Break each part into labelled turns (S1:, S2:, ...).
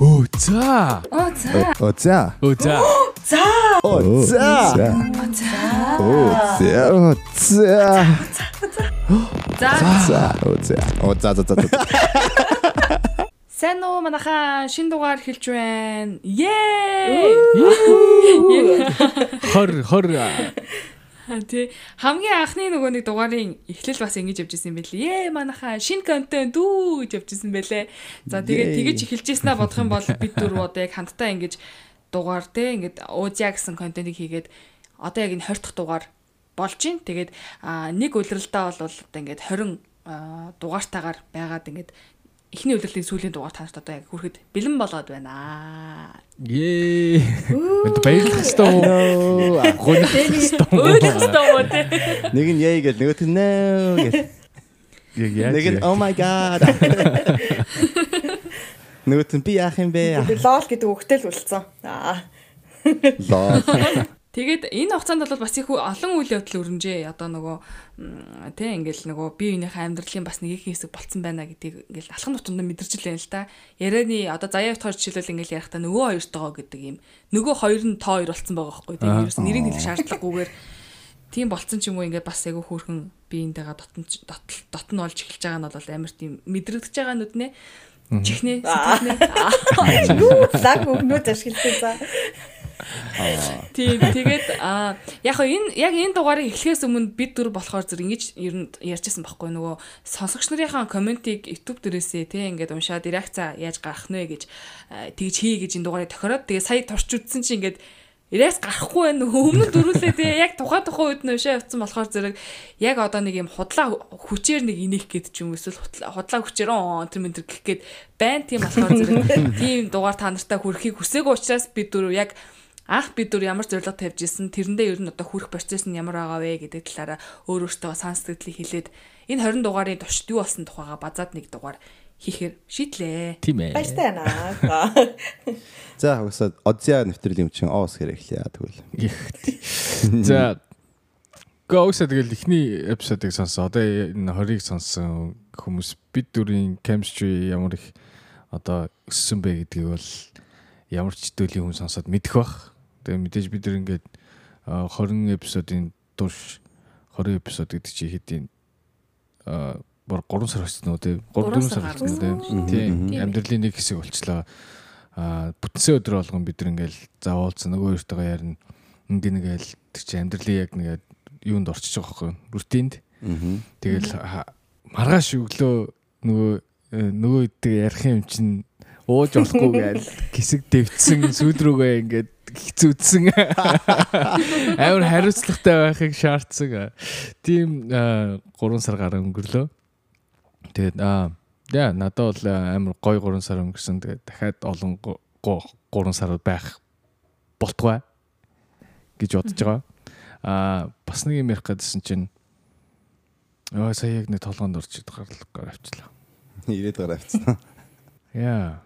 S1: Оо за.
S2: Оо за.
S3: Оо за.
S1: Оо за.
S2: За.
S3: Оо за. Оо за. Оо за.
S2: За.
S3: За. Оо за. Оо за за за.
S2: Сайн уу манайхаа шин дугаар хэлж байна. Ее.
S1: 20 20
S2: Тий. Хамгийн анхны нөгөө нэг дугаарын эхлэл бас ингэж явж ирсэн байлээ. Ээ манайхаа шинэ контент үү гэж явж ирсэн байлээ. За тэгээд тэгэж эхэлж ирсэнаа бодох юм бол бид дөрвөө одоо яг хамтдаа ингэж дугаар те ингээд уузя гэсэн контентийг хийгээд одоо яг энэ 20 дахь дугаар болж байна. Тэгээд нэг улиралдаа бол одоо ингээд 20 дугаартаагаар байгаад ингээд эхний улирлын сүүлийн дугаар танарт одоо яг хүрэхэд бэлэн болоод байна.
S1: Ее. Баярлах ёстой уу? Гонх ёстой уу?
S2: Өөлөх ёстой.
S3: Нэг нь яй гэл нөгөөт нь нөө
S1: яаж.
S3: Нэг нь oh my god. Нөгөөт нь би яах юм бэ?
S4: Би лол гэдэг үгтэй л үлдсэн. Аа.
S3: Лол.
S2: Тэгээд энэ хугацаанд бол бас их олон үйл явдал өрнжээ. Одоо нөгөө тий ингээл нөгөө бие биенийхээ амьдралын бас нэг их хэсэг болцсон байна гэдгийг ингээл алхам тутамд мэдэрч л байна л да. Ярианы одоо заяа тоор жишээлбэл ингээл ярихтаа нөгөө хоёртойгоо гэдэг юм. Нөгөө хоёр нь тоо хоёр болцсон байгаа байхгүй тий. Ерөөс нэрийг хэлэх шаардлагагүйгээр тийм болцсон ч юм уу ингээд бас айгүй хөөрхөн биеинтэйгээ дотн дотн олж эхэлж байгаа нь бол амар тийм мэдрэгдэж байгаа нүднэ. Чихнэ сэтгэлнэ.
S4: Юу лаг өгнөд ашигладаг за.
S2: Тийм тэгээд а яг энэ яг энэ дугаарыг эхлэхээс өмнө бид дөрв болохоор зэрэг ингэж ер нь ярьжсэн байхгүй нөгөө сонсогч нарынхаа комментиг YouTube дээрээсээ тий ингээд уншаад реакца яаж гарах нэ гэж тэгж хий гэж энэ дугаарыг тохироод тэгээ сая турч үзсэн чинь ингээд Ирээс гарахгүй байна. Өмнө дөрүүлээ тэгээ яг тухайн тухайн үед ушаа явцсан болохоор зэрэг яг одоо нэг юм худлаа хүчээр нэг инех гээд ч юм эсвэл худлаа хүчээр оо тэр мэн тэр гэх гээд байна тийм болохоор зэрэг тийм дугаар та нартай хүрэхийг хүсээгүй учраас бид дөрөв яг анх бид дөр ямар зорилго тавьж исэн тэрэндээ ер нь одоо хүрэх процесс нь ямар байгаа вэ гэдэг талаараа өөр өөртөө сан сэтгэлийг хэлээд энэ 20 дугаарын туршид юу болсон тухайга базаад нэг дугаар хийхээр шийдлээ.
S1: Тийм ээ.
S4: Баяртай байна.
S3: За угсаа Одзя нэвтрлийн юм чинь оос хэрэг эхлэе тэгвэл.
S1: За Гоосаа тэгэл ихний эпизодыг сонсон. Одоо энэ 20-ыг сонсон хүмүүс бид дөрийн chemistry ямар их одоо өссөн бэ гэдгийг бол ямар ч төлийн хүн сонсоод мэдэх бах. Тэгээ мэдээж бид нар ингээд а, 20 эпизодын турш 20 эпизод гэдэг чи хэдийн а бор 3 сар болсон уу те? 3 4 сар болсон те? Тийм. Амьдралын нэг хэсэг болчлоо а бүтсэн өдөр болгон бид нар ингээл заавуулсан нөгөө хоёртойгоо ярина ингээд нэгэл тэр чи амьдралын яг нэг юунд орчиж байгаа байхгүй рутинд. Тэгэл маргааш өглөө нөгөө э, нөгөө үедээ ярих юм чинь ууж болохгүй гээл гисэг дэвцсэн сүдрүүгээ ингээд хэцүүдсэн амар хариуцлагатай байхыг шаардсан тийм 3 сар гараа өнгөрлөө тэгээд аа яа надад бол амар гой 3 сар өнгөрсөн тэгээд дахиад олон 3 сар байх болтугай гэж бодож байгаа аа бас нэг юм ярих гэдсэн чинь Оо сая яг нэг толгоонд орчид гарлаа авчлаа.
S3: Ирээд гараа авцсан.
S1: Яа.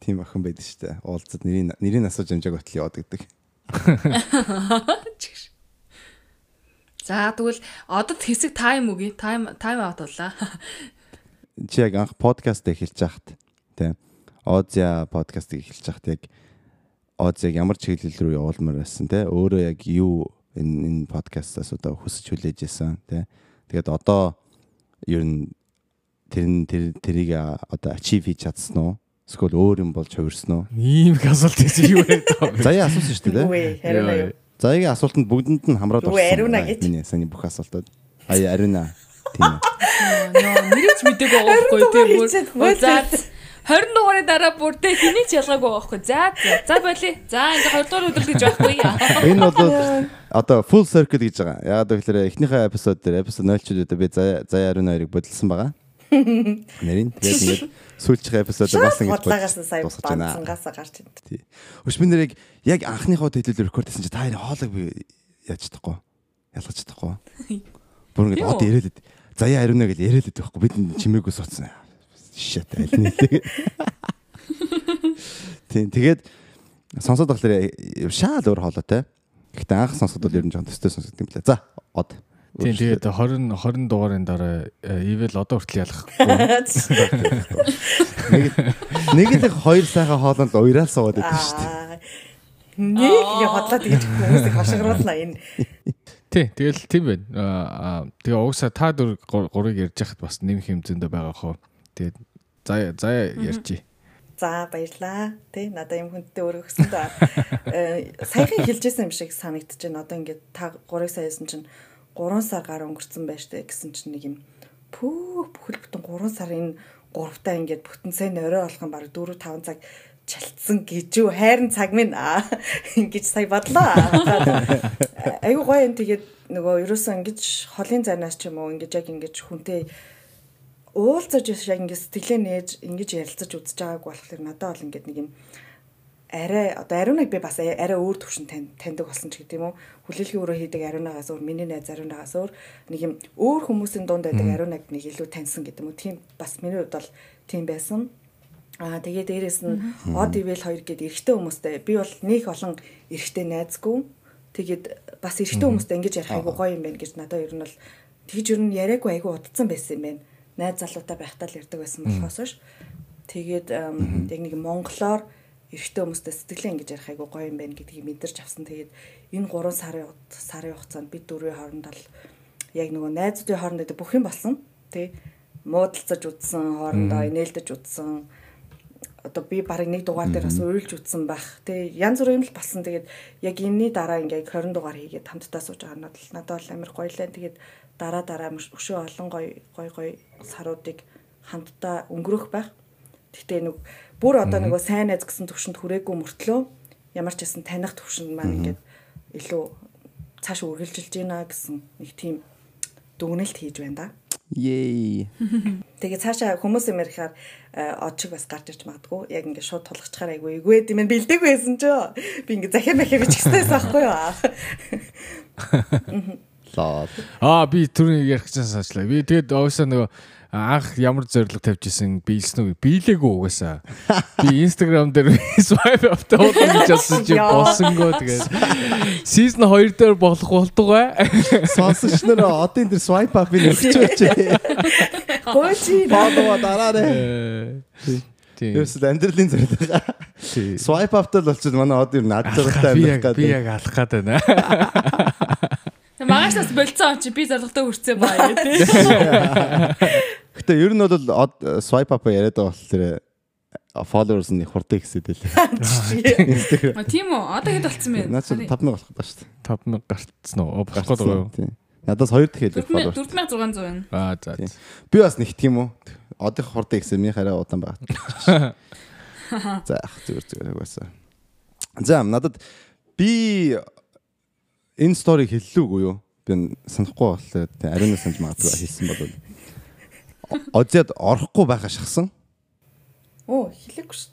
S3: Тийм охин байдаг шүү дээ. Уулзад нэрийн нэрийн асууж амжааг хөтл яваад гэдэг.
S2: За тэгвэл одод хэсэг тайм үгүй. Тайм тайм аут боллаа.
S3: Чи яг анх подкаст эхэлж хахад тий. Озя подкастыг эхэлж хахад яг Озяг ямар чиглэл рүү явуулмаар байсан тий. Өөрөө яг юу энэ энэ подкастаас одоо хүсэж хүлээж исэн тий. Тэгээд одоо ер нь тэр нь тэр тэрийг одоо ачив хийж чадсан уу? Эсвэл өөр юм болж хувирсан уу?
S1: Ийм их асуулт гэсэн юу вэ?
S3: Заяа асуусан шүү дээ.
S4: Үгүй хариуна юу.
S3: Заяагийн асуултанд бүгдэнд нь хамраад
S4: Юу, ариуна гэж?
S3: Миний саний бүх асуултууд. Ая ариуна. Тийм
S2: нэрэж мэдээг байгаа байхгүй тийм бүр. За
S4: хөөцөлд.
S2: 20 дугаарын дараа бүр тэ хэний ч ялгаагүй байхгүй. За за. Болиё. За ингээ 20 дугаар өдөр гэж байхгүй.
S3: Энэ бол одоо full circle гэж байгаа. Яагаад гэвэл эхнийхээ эпизод дээр эпизод 0 ч үедээ би заяа заяа ариуна хоёрыг бодлсон байгаа. Нэрийн тэгээд ингээд сүүлчийн эпизод бас ингэж
S4: бодлаагаас нь сая банцангаасаа гарч ин.
S3: Тий. Өш би нэрийг яг анхныхоо хэлэлээр рекорд хийсэн чи та хоёрын хоолойг би яаж чадахгүй. Ялгаж чадахгүй. Бүр
S2: үү?
S3: од ирээлэд заяа ариуна гэж ирээлэд байхгүй. Бид чимээгүй суудсан. Shit аль нийлээ. Тийм тэгээд сонсоод болохоор шаал өөр хоолойтой. Гэхдээ анх сонсоход бол ер нь жоон төстэй сонсогд юм лээ. За од.
S1: Тийм тэгээд 20 20 дугаарын дараа ивэл одоо хүртэл ялахгүй.
S3: Нэг Нэг л их хоёр сайхан хоолнд уйраал суугаад байдаг шүү дээ.
S4: Нэг яг бодлоо тэгж хүмүүсийг хашгируулна энэ.
S1: Тий, тэгэл тийм байна. Аа тэгээ уусаа та гур- гурыг ярьж хахад бас нэмэх юм зөндөө байгаа хоо. Тэгээд заа заа ярьчи.
S4: За баярлаа. Тэ надаа юм хүндтэй өргөсөн да. Э, Саяхан хэлжсэн юм шиг байна. Одоо ингээд та 3 саясан чинь 3 сар гар өнгөрцөн байж тээ гэсэн чинь нэг юм пүү бүхэл бүтэн 3 сар энэ гуравтаа ингээд бүтэн сайн орой болгон баг 4 5 цаг чалцсан гэж юу? Хайрын цаг минь. Ингэж сая бодлоо. Аюу гоё юм. Тэгээд нөгөө ерөөсөө ингэж холын зайнаас ч юм уу ингэж яг ингэж хүнтэй уулзаж яг ингэ сэтгэлээ нээж ингэж ярилцаж үзэж байгааг болохоор надад бол ингэ нэг юм арай одоо ариунаг би бас арай өөр төвшин тань таньдаг болсон ч гэдэм үү хүлээлгийн өрөө хийдэг ариунагаас өөр миний найз ариунагаас өөр нэг юм өөр хүмүүсийн дунд байдаг ариунаг нэг илүү таньсан гэдэг юм уу? Тийм бас миний хувьд бол тийм байсан. Аа тэгээ дээрэс нь од ивэл хоёр гээд эрэгтэй хүмүүстэй би бол нэг олон эрэгтэй найзгүй. Тэгээд бас эрэгтэй хүмүүстэй ингэж ярих айгу гоё юм байна гэж надад ер нь бол тэгж ер нь яриаггүй айгу удцсан байсан юм байна. Найз залуутай байхдаа л ярьдаг байсан болохоос ш. Тэгээд яг нэг монголоор эрэгтэй хүмүүстэй сэтгэлээ ингэж ярих айгу гоё юм байна гэдгийг мэдэрч авсан тэгээд энэ 3 сарын сарын хугацаанд бид дөрвийн хооронд бол яг нөгөө найзуудын хооронд байдаг бүх юм болсон тий муудалцаж үзсэн хоорондоо инээлдэж үзсэн одоо би барыг нэг дугаар дээр бас уйлж утсан байх. Тэ янз бүрийн юм л болсон. Тэгээд яг энэний дараа ингээ 20 дугаар хийгээд хамтдаа сууж байгаа нь бол надад бол амар гоё лээ. Тэгээд дараа дараа өшөө олон гоё гоё гоё саруудыг хамтдаа өнгөрөх байх. Гэхдээ нэг бүр одоо нөгөө сайн найз гэсэн төвшөнд хүрээгүй мөртлөө ямар ч гэсэн таних төвшөнд маань ингээд илүү цааш үргэлжилж байна гэсэн нэг тийм дүгнэлт хийж байна да.
S3: Yay.
S4: Тэгээ цаашаа хүмүүс юм ярихаар од шиг бас гарч ирж магадгүй. Яг ингээд шууд тулгачаар айгүй эгүй юм бэлдэг байсан ч ёо. Би ингээд захиа махиа бичих гэсэн байхгүй юу?
S3: Лоо.
S1: Аа би түрүүний ярих гэсэн санаачлаа. Би тэгээд уусаа нөгөө анх ямар зориг тавьж исэн биелсэн үү? Биелээгүй угаасаа. Би Instagram дээр swipe up тавуулсан гэж бодсон чи
S4: Яа.
S1: болсонгоо тэгээд season 2 дээр болох болдог бай.
S3: Сонсогч нар одын дээр swipe up-ыг өгчөөч.
S4: Гойчи.
S3: Follow дараарэ.
S1: Тийм.
S3: Ерөөсөл амьдралын зориг.
S1: Тийм.
S3: Swipe up-тал болчиход манай од ер нь ад
S1: Би
S3: амьдрах
S1: яг би
S3: гэдэг.
S1: яг алах гээд байна.
S2: Магаш бас болцсон чи би зоригтой хүрцээ баа тий.
S3: Гэтэ ер нь бол swipe up яриад байгаа болохоор followers нь их хурдан ихсэд байлээ.
S2: А тийм үү? Одоо хэд болцсон бэ?
S3: Наач 5000 болох гэдэг шүү дээ.
S1: 5000 гарцсан уу? Болох байгаа юу?
S3: Тийм. Надаас хоёр дахь хэлбэр followers.
S2: 4600 байна.
S1: Аа за.
S3: Тийм. Би бас нэгтгэх юм уу? Одын хурдан ихсэн миний хараа удаан байна. За ах зүгээр зүгээр угаасаа. За надад би энэ сториг хэллүүгүй юу? Би санахгүй болохоор тийм ариун санаж магадгүй хэлсэн бол Озяд орохгүй байхаа шахсан.
S4: Оо, хэлээгүй шүү.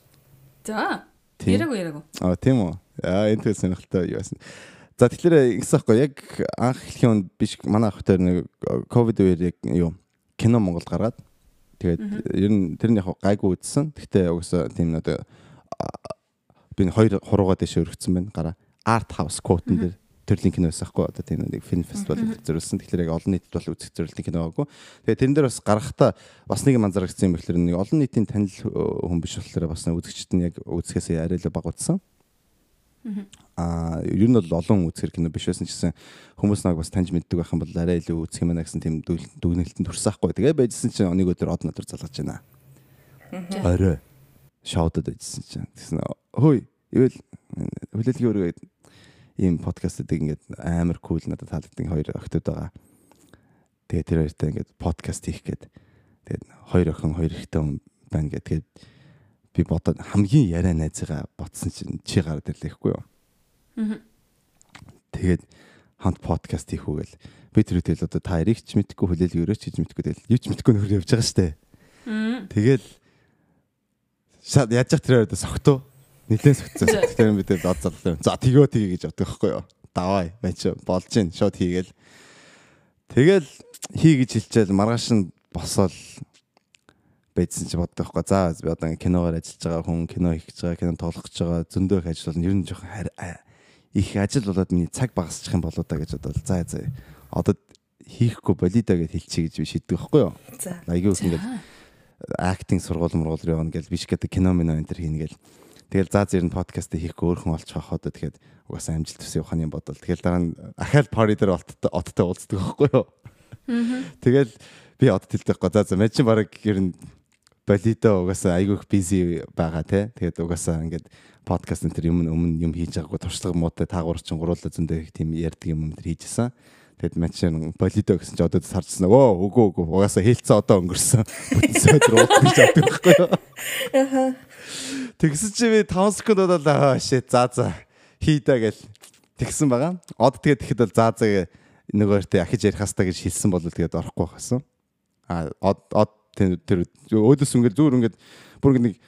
S2: За.
S3: Тийм.
S2: Яриаггүй яриаггүй.
S3: Аа тийм үү. Аа энэ төр сонирхолтой юу байсан. За тэгэхээр ингэсэн байхгүй яг анх эхлэхийн үнд биш манай ах дээр нэг ковид үеэр яг юу кино Монгол гаргаад тэгээд ер нь тэр нь яг гайгүй үзсэн. Гэхдээ угсаа тийм нэг би н хоёр хуруугаа дэше өргөцсөн байна гараа. Art House quote-н дээр төрлийн кино байсан байхгүй одоо тийм нэг фильм фестивал зориулсан. Тэгэхээр яг олон нийтэд бол үзэх зорилтын кино байгаагүй. Тэгээд тэрэн дээр бас гарахтаа бас нэг юм анзаарчихсан юм бэхлээр нэг олон нийтийн танил э, хүн биш болохоор бас үзэгчд нь яг үзэхээс арай л баг утсан. Аа ер нь бол олон үзэхэр кино биш байсан ч гэсэн хүмүүс нэг бас таньж мэддэг байх юм бол арай илүү үзэх юм байна гэсэн тийм дүг- дүгнэлтэн төрсөхгүй. Тэгээ байжсэн чинь нэг өдөр од надад залгаж байна. Орой шоудад байжсэн чинь тэгсэн хөөе ивэл хүлээлгийн өргөө ийм подкастыг ингээд амар кул надад таалагдсан хоёр охтууд байгаа. Тэгээ тэр хоёртай ингээд подкаст хийх гээд тэгээд хоёр охин хоёр ихтэй хүн байна гэдэг. Тэгээд би бодоод хамгийн яриа найзгаа ботсон чинь чи гараад ирлээхгүй юу. Тэгээд хамт подкаст хийх үгээл би тэр үедэл одоо та яриг ч мэдгүй хүлээлгийн өрөөч хийж мэдгүй тэгэл юу ч мэдгүй нөхөр явж байгаа штэ. Тэгэл шат яаж ч тэр хоёроо согтуу нилээн согтсон. Тэгэхээр бид дод зарлаа. За тэгөө тгий гэж боддог байхгүй юу. Давай байж болж гин шууд хийгээл. Тэгэл хий гэж хэлчихэл маргааш нь босоод байдсан чи боддог байхгүй. За би одоо киногоор ажиллаж байгаа хүн кино хийх гэж байгаа, кино тоглох гэж байгаа зөндөө их ажил бол ер нь жоохон их ажил болоод миний цаг багасчих юм болоо да гэж бодвол за за одоо хийхгүй болио да гэж хэлчихье гэж би шийддэг байхгүй юу.
S4: За.
S3: Айгүй их ингээд актинг сургууль мургуул явна гэл биш гэдэг кино мино энэ төр хийнэ гэл. Тэгэл заа зэр нь подкаст хийхгүй өөрхөн олчих хахад тэгэхэд угаасаа амжилт төсөө явах юм бодвол тэгэл дараа нь ахаал пари дээр оттой уулздаг байхгүй юу. Тэгэл би одод хэлдэхгүй за за мэн чинь баг ер нь болидо угаасаа айгүйх бизи байгаа те. Тэгээд угаасаа ингээд подкаст энэ төр юм өмнө юм хийж байгаагүй туршлага муутай таагуур чин гуруула зөндөө их тийм ярьдаг юм энэ төр хийжсэн. Тэгэд мачин болидо гэсэн чи одоо сарчсан. Өө үгүй үгүй угаасаа хэлцээ одоо өнгөрсөн. Бүтэн өдөр уулзах чаддаг байхгүй юу? Тэгсэн чи би 5 секунд бодоод аа shit за за хийдэ гэл тэгсэн байгаа. Од тэгээд тэгэхэд бол заа заа нөгөөртөө ахиж ярих хастаа гэж хэлсэн бол тэгээд орохгүй байсан. А од од тэр өөдөөс ингээд зүүр ингээд бүр нэг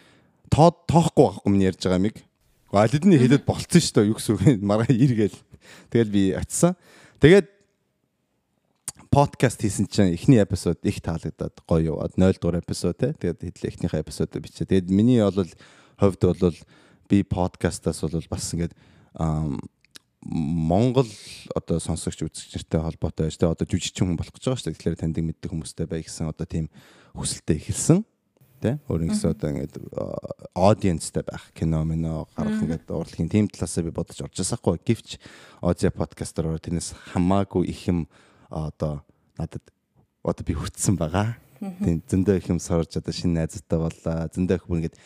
S3: тоо тоохгүй байхгүй миний ярьж байгаа юмыг. Алидны хэлээд болцсон шүү дээ юу гэсэн үг маргаа иргээл. Тэгэл би очисан. Тэгээд подкаст хийсэн чинь эхний эпизод их таалагдаад гоё яваад 0 дугаар эпизод те. Тэгээд эхнийхээ эпизодыг бичээ. Тэгээд миний бол хувьд бол би подкастаас бол бас ингээд Монгол одоо сонсогч үзэгчтэй холбоотой байж тэ одоо жүжигчин хүн болох гэж байгаа шүү дээ. Тэгэхээр таньдаг мэддэг хүмүүстэй бай гэсэн одоо тийм хүсэлтэд эхэлсэн. Тэ өөрөнгөсөө одоо ингээд аудиенстэй байх кино мино гарах ингээд урлагийн тийм талаасаа би бодож орж байсаахгүй. Гэвч Озя подкастер тэрнээс хамаагүй их юм одоо надад одоо би хүртсэн байгаа. Тийм зөндөө их юм сорж одоо шинэ найзтай боллоо. Зөндөө их бүр ингээд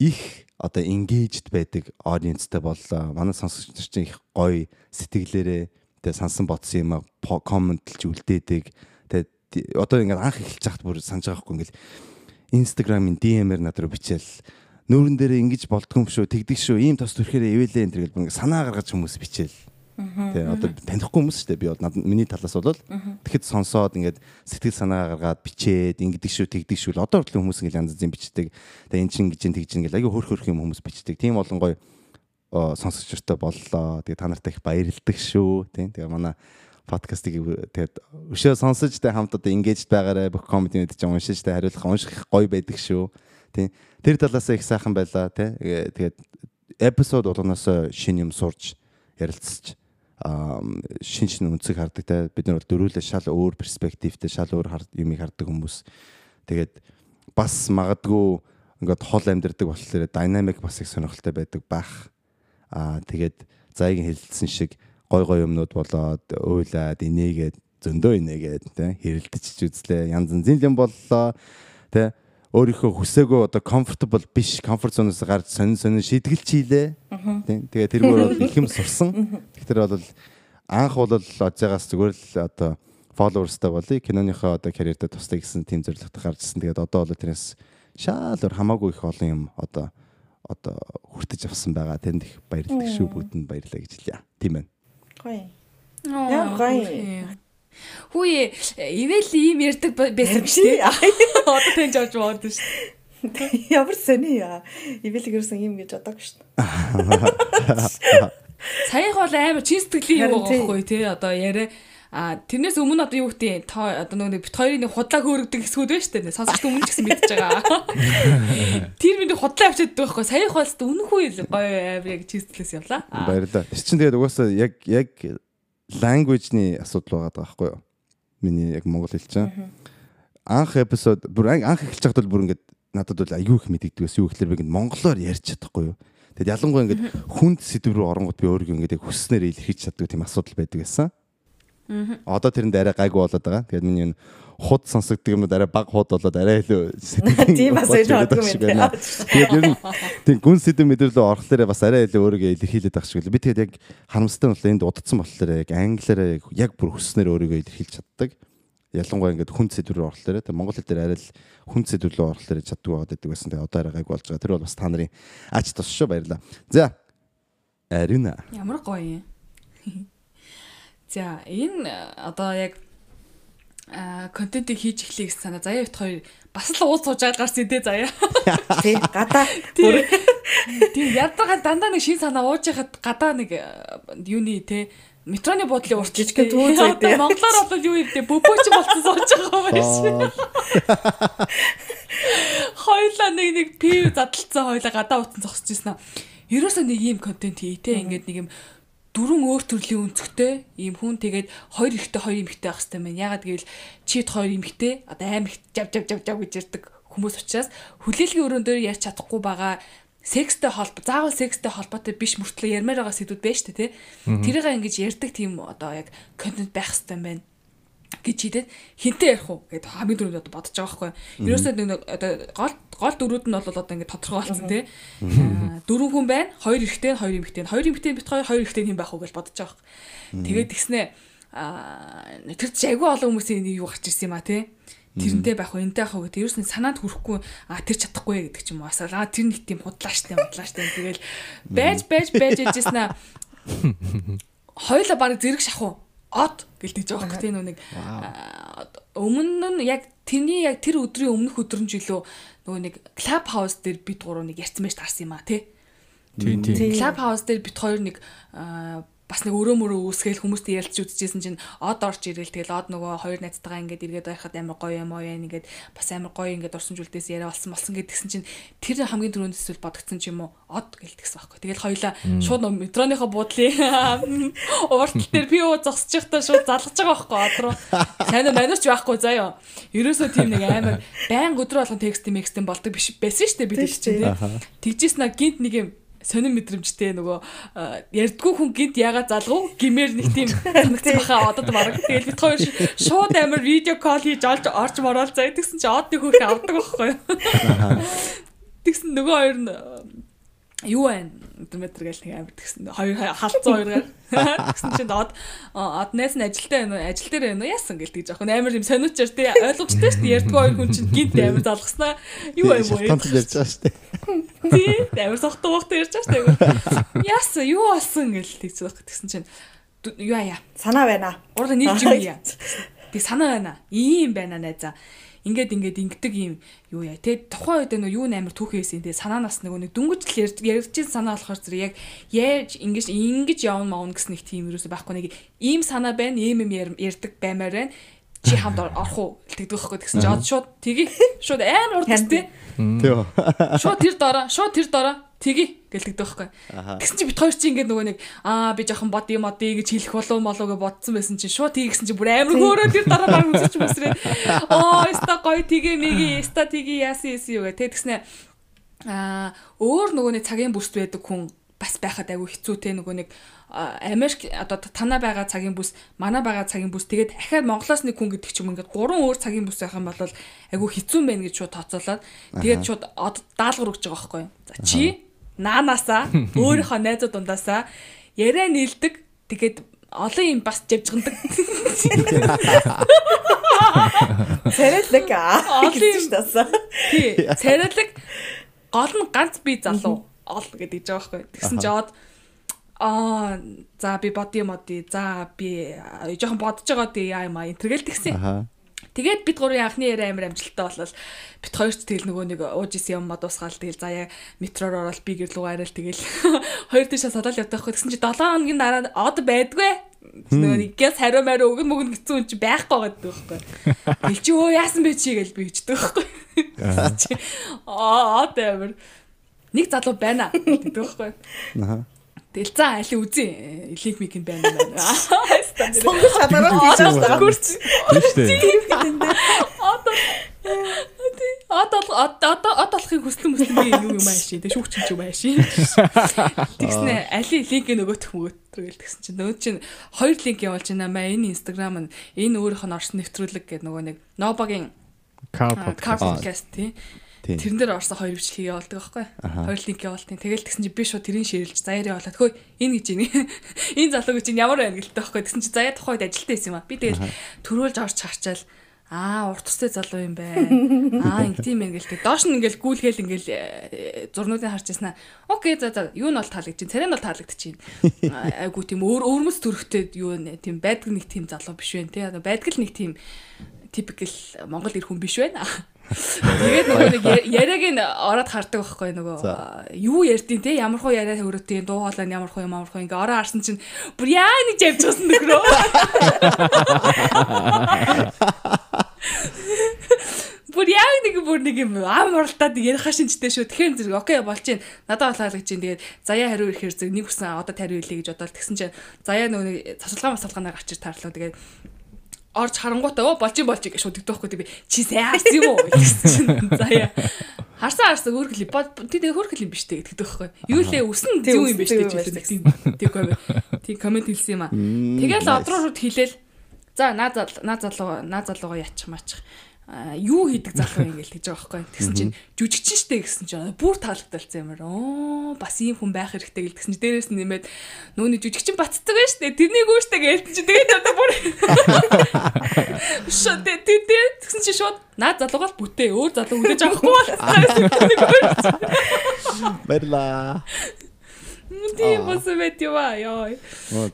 S3: их одоо engaged байдаг audienceтэй боллоо. Манай сонсогч нар чинь их гоё сэтгэлээрээ тэгээ сансан бодсон юм комментлж үлдээдэг. Тэгээ одоо ингээд анх эхэлж байхад бүр санаж байгаа хгүй ингээд Instagram-ын DM-ээр надад руу бичээл нүүрэн дээр ингэж болдгоо юм шүү тэгдэг шүү ийм тос төрхөөрөө ивэлээ энэ гэл санаа гаргаж хүмүүс бичээл Тэ одоо танихгүй хүмүүс шүү дээ. Би бол миний талаас бол тэгэхэд сонсоод ингээд сэтгэл санаа гаргаад бичээд ингэдэг шүү тэгдэг шүү одоо хүртэл хүмүүс ингээд янз янзын бичдэг. Тэгээ эн чин гэж тэгж ингээд аягүй хөрх хөрх юм хүмүүс бичдэг. Тийм болон гоё сонсогчтой боллоо. Тэгээ та нартай их баярлдаг шүү. Тийм тэгээ манай подкастыг тэгээд өшөө сонсож тэ хамт одоо engaged байгаарэ бүх комментинууд ч уншиж тэ хариулах унших гоё байдаг шүү. Тийм тэр талаас их сайхан байлаа тий. Тэгээд эпизод болгоноос шин юм сурч ярилцж шин шин өнцөг хардаг те. Бид нар дөрүүлээ шал өөр перспективтэй шал өөр юмыг хардаг хүмүүс. Тэгээд бас магадгүй ингээд хол амьдэрдэг болохоор динамик бас их сонирхолтой байдаг бах аа тэгээд зайгийн хэлсэн шиг гой гой юмнууд болоод уйлаад инээгээд зөндөө инээгээд те хэрэлдэж үзлээ. Янз янзын юм боллоо те өөрийнхөө хүсээгүй одоо comfortable биш comfort zone-оос гарч сонин сонин шийдгэлч хийлээ. Тийм. Тэгээ тэргээр бол их юм сурсан. Тэгэхээр бол анх бол Озягаас зүгээр л одоо followers-тай болъё. Киноныхоо одоо карьердээ тустай гэсэн тийм зорилготой гарчсан. Тэгээд одоо бол тэрнээс шаал хамаагүй их олон юм одоо одоо хүртэж авсан байгаа. Тэнд их баярлалаа шүү бүгдэнд баярлалаа гэж хэлье. Тийм байна.
S4: Гоё. Яа гоё.
S2: Хүүе ивэл ийм ярддаг байсан биш үү? Одоо тэнж авч бод шүү.
S4: Ямар сони яа. Ивэл ерөөсөн ийм гэж бодоагүй шүү.
S2: Саяхан бол амар чин сэтгэлийн юм байхгүй тий одоо яриа А тэрнээс өмнө одоо юу гэдэг одоо нөгөө бит хоёрын нэг худлаа хөөргдөг хэсгүүд байна шүү дээ. Сонсогч өмнө ч гэсэн мэдчихэж байгаа. Тэр миний худлаа авчиад байгаа байхгүй. Саяхан бол үнэхгүй гоё амар яг чистэлээс явлаа.
S3: Баярлалаа. Тэр чинь тэгээд угаасаа яг яг language-ны асуудал байгаа байхгүй юу? Миний яг монгол хэл чинь. Анх эпизод бүр анх эхэлж байхад бол бүр ингээд надад бол аюу их мэдэгдэг байсан. Юу гэхээр би ингээд монголоор ярьж чадахгүй юу? Тэгэд ялангуяа ингээд хүнд сэдв рүү оронгууд би өөрийгөө ингээд яг хүсснээр илэрхийлж чаддаг тийм асуудал байдаг байсан. Одоо тэрэнд арай гайгүй болоод байгаа. Тэгээд миний худ сонсогддог юм арай баг худ болоод арай илүү
S4: сэтгэл тийм бас гэж боддог юм байна.
S3: Тэгээд ер нь тийм гүн сэдв мэдрэлөө орохлоор бас арай илүү өөрийгөө илэрхийлээд байх шиг л би тэгээд яг харамстай нь энд удацсан болохоор яг англиараа яг бүр хүснээр өөрийгөө илэрхийлж чаддаг. Ялангуяа ингээд хүн сэдв рүү орохлоор тийм монгол хэл дээр арай л хүн сэдв рүү орохлоор чаддаг байгаад байдаг байсан. Тэгээд одоо арай гайгүй болж байгаа. Тэр бол бас та нарын ач тус шүү баярлаа. За Арина.
S2: Ямар гоё юм. За энэ одоо яг контентыг хийж эхлэе гэж санаа. Заяа бит хоёр бас л ууз сууж гарсан дээ заяа.
S4: Тий, гадаа.
S2: Тий, ядагаа дандаа нэг шин санаа ууж яхад гадаа нэг юуны те метроны буудлын урт
S4: жижигхэн түүн зүйтэй.
S2: Монголоор бол юу юм те бөбөөч болсон сууж байгаа байх шиг. Хойлоо нэг нэг пив задлцсан хойлоо гадаа утсан зогсож ирсэн аа. Ерөөсөө нэг ийм контент хий те ингээд нэг юм дөрвөн өөр төрлийн өнцгтэй ийм хүн тэгээд хоёр ихтэй хоёр эмэгтэй байх хэрэгтэй байна. Ягаад гэвэл чид хоёр эмэгтэй одоо амар их жав жав жав жав гэж ярьдаг хүмүүс учраас хүлээлгийн өрөөнд дээр ярьж чадахгүй байгаа секстэй холбоо заавал секстэй холбоотой биш мөртлөө ярмаар байгаа сэдвүүд шүү дээ тий. Тэрийг ингэж ярьдаг тийм одоо яг контент байх юм байна гэж хийдээд хинтээ ярих уу гэд хамгийн түрүүнд одоо бодож байгаа байхгүй. Ерөөсөө нэг одоо гол гол дөрүүд нь бол одоо ингээд тодорхой болсон тий. Дөрвөн хүн байна. Хоёр эрэгтэй, хоёр эмэгтэй. Хоёр эмэгтэй бит хоёр хоёр эрэгтэй юм байх уу гэж бодож байгаа байхгүй. Тэгээд тэгснээ аа тэр чи агүй олон хүмүүсийн юу гарч ирсэн юм а тий. Тэрнтэй байх уу, энтэй байх уу гэдэг. Ерөөс нь санаанд хүрэхгүй а тэр чадахгүй гэдэг ч юм уу. Аа тэр нэг тийм худлааштай худлааштай. Тэгэл байж байж байж ээжсэн аа. Хоёлаа баг зэрэг шахуу од гэлдэж байгаа хөөх тийм нэг өмнө нь яг тэрний яг тэр өдрийн өмнөх өдрөн жилөө нөгөө нэг клаб хаус дээр бид гурав нэг ярьсан байж таарсан юм а тий.
S1: Тийм тийм.
S2: Клаб хаус дээр бид хоёр нэг бас нэг өрөө мөрөө үүсгээл хүмүүстэй ярилцж үзчихсэн чинь од орж ирэл тэгэл од нөгөө хоёр найзтайгаа ингээд эргээд байхад амар гоё юм уу яа ингээд бас амар гоё ингээд орсон зүйлдээс яриа болсон болсон гэдгсэн чинь тэр хамгийн түрүүнд эсвэл бодгдсон ч юм уу? Од гэлтгсэн байхгүй. Тэгэл хоёлаа шууд метроныхоо буудлын ууртал дээр пио зогсож байхдаа шууд залгаж байгаа байхгүй од руу. Сайн манайч байхгүй заяа ерөөсөө тийм нэг амар байн өдрө болгон текст мекстэм болдог биш байсан шүү дээ бид чинь тэгжсэн гинт нэг юм сонир мэдрэмжтэй нөгөө ярдггүй хүн гинт ягаад залгав гимээр нэг тийм санагдсан баха одод марга. Тэгэл бид хоёр шууд амар видео кол хийж олж орж морол заа тэгсэн чи од нэг хүүхээ авдаг байхгүй юу. Тэгсэн нөгөө хоёр нь юу байна метр гэл нэг амир тэгсэн хоёр халцсан хоёроор тэгсэн чинь од од найз нь ажилтаа байна уу? Ажил дээр байна уу? Яасан гэл тэгж аах амар юм сониучаар тий. Ойлгомжтой шүү дээ. Ярьдгүй хоёр хүн чинь гинт амар залгаснаа юу юм бэ
S3: Тонт ярьж байгаа шүү дээ.
S2: тий амар сохтуу вахт ярьж байгаа шүү дээ. Яасан? Юу болсон гэл тэгж байгаа тэгсэн чинь. Юу яа
S4: Санаа байна.
S2: гурал нийлж юм яа би санаа байна. Ийм байна найзаа ингээд ингээд ингэдэг юм юу яа. Те тухайн үед нөгөө юу нээр түүхээсэн? Те санаанаас нөгөө нэг дүнгэж ярьж санаа болохоор зэрэг яг яаж ингэж ингэж явна маун гэсэн нэг тийм юусэн байхгүй нэг ийм санаа байна ийм юм ярьдаг баймаар байна. Чи хамт орох уу? Тэгдэг байхгүй тэгсэн чинь шууд тгий шууд амар урд тест
S3: Тийм.
S2: шууд тэр дараа шууд тэр дараа тгий гэлдэгдэг байхгүй. Тэгсэн чинь бит хоёр чи ингээд нөгөө нэг аа би жоохон бод юм одоо гэж хэлэх болов молоо гэж бодсон байсан чинь шууд тгий гэсэн чинь бүр амар хөөрөө тэр дараа баг үзэж мэсрээ. Оо эста гоё тгий миги эста тгий яасан яасан юу гэ тэгснэ аа өөр нөгөө нэг цагийн бүст байдаг хүн бас байхад айгүй хэцүү те нөгөө нэг Америк одоо танаа байгаа цагийн бүс, манаа байгаа цагийн бүс тэгээд ахаад Монголоос нэг хүн гэдэг ч юм ингээд гурван өөр цагийн бүс байх юм бол айгүй хэцүү байна гэж шууд тооцоолоод. Тэгээд шууд даалгавар өгч байгаа байхгүй. За чи наанаасаа өөрийнхөө найзууд дундаасаа яриа нийлдэг тэгээд олон юм бас живжгандаг.
S4: Царайлаг аа
S2: Олон юм.
S4: тасаа.
S2: Тий. Царайлаг гол нь ганц би залуу ол гэдэг жаа байхгүй. Тэгсэн чи од аа за би боди моди за би жоохон бодож байгаа тий яа юм а энэ тэргээл тэгсэн. Тэгээд бид гурван анхны яриа амар амжилттай болол. Бид хоёр ч тэгэл нөгөө нэг ууж исэн юм мадуусгаал тэгэл заяа метроор ороод би гэр лугаа арил тэгэл хоёр тийшээ садаал явдаг байхгүй. Тэгсэн чи 7 хоногийн дараа од байдгүй. Нөгөө нэг гэс хариу мариу өгөн мөгн хэцүү юм чи байхгүй байдаг байхгүй. Тэл чи өө яасан бэ чи гэж би хэлдэг байхгүй. Аа. Од амар. Нэг залуу байна гэдэг байхгүй.
S3: Аха.
S2: Тэгэл за али үзье. Линк мик нь байна байна.
S4: Сонгож чадвараа хийж байгаа.
S2: Гүрч.
S1: Тийм дээ.
S2: Одоо Одоо одоо одоо болохыг хүслэн мүслэн би юу юм ааши. Тэг шүүгч юм чи юм ааши. Тэгснэ али линк нөгөөх мөгөөтөр гэл тэгсэн чинь нөгөө чинь хоёр линк явуулж байна маа энэ инстаграм нь энэ өөрийнх нь орсон нэвтрүүлэг гэдэг нөгөө нэг нобагийн кар
S1: podcast.
S2: подкаст тий. Тэрэн дээр орсон хоёр бичлэгийг явуулдаг байхгүй. Хоёр линк явуултын. Тэгэл тэгсэн чи би шууд тэрийг ширэлж заяа явуулаад хөөе энэ гэж ийн. Энэ залуу гэж ийн ямар байна гэлтэй байхгүй. Тэгсэн чи заяа тухайд ажилтаа байсан юм а. Би тэгэл төрөөлж орж харчаал Аа, урт устай залуу юм байна. Аа, ингэ тийм юм гэлтэй. Доош нь ингээл гүйлгээл ингээл э, зурнуудыг харж яснаа. Окей, за за, юу нь бол таалагдчих. Царай нь бол таалагдчих. Айгу тийм өөр өөрмөс төрхтэй юу нэ тийм байдаг нэг тийм залуу биш вэ те. Байдаг л нэг тийм типикл Монгол ир хүн биш байна. Тэгээд нөгөө нэг яриаг нь ороод хардаг байхгүй нөгөө юу ярьдیں۔ те ямар хуу яриа хөрөтийн дуу хоолой нь ямар хуу ямар хуу ингээ ороо харсан чинь бүр яа нэг явж гсэн нөхрөө. Бүр яг нэг бүр нэг юм ам оролдоод ярих шинжтэй шүү. Тэгэхээр зэрэг окей болж гин. Надад болоолгож гин. Тэгээд заяа хариу ирэхээр зэрэг нэг хүсэн одоо тариу илээ гэж бодоод тэгсэн чинь заяа нөгөө нэг цацалгаа масалгаанаар гачир тарлаа. Тэгээд орж харангуйтаа оо болж болж гэж шууд өгдөхгүй би. Чи харсан юм уу? гэсэн чинь заяа. Харсан харсан клип тий өөр клип биш тэг гэдэг байхгүй. Юу лээ үсэн зөв юм биш гэж хэлсэн тий тий комент хэлсэн юм а тэгэл одроо шууд хэлээл. За наа зал наа залуу наа залууга ячих мачих юу хийдэг залуу ингээл гэж байгаа байхгүй. Тэгсэн чинь жүжигчин штэ гэсэн чинь бүр таалагдалцсан юмар. Оо бас ийм хүн байх хэрэгтэй гэлдэгсэн чинь дээрээс нь нэмээд нөөний жүжигчин бацдаг байж штэ. Тэрнийг үүштэй гэлтэн чинь тэгээд одоо бүр шот тэ тэ тэгсэн чинь шууд наад залуугаас бүтээ өөр залуу хүлээж авахгүй болсон.
S3: Баярлаа.
S2: Тийм бас мэт юу аа ёо.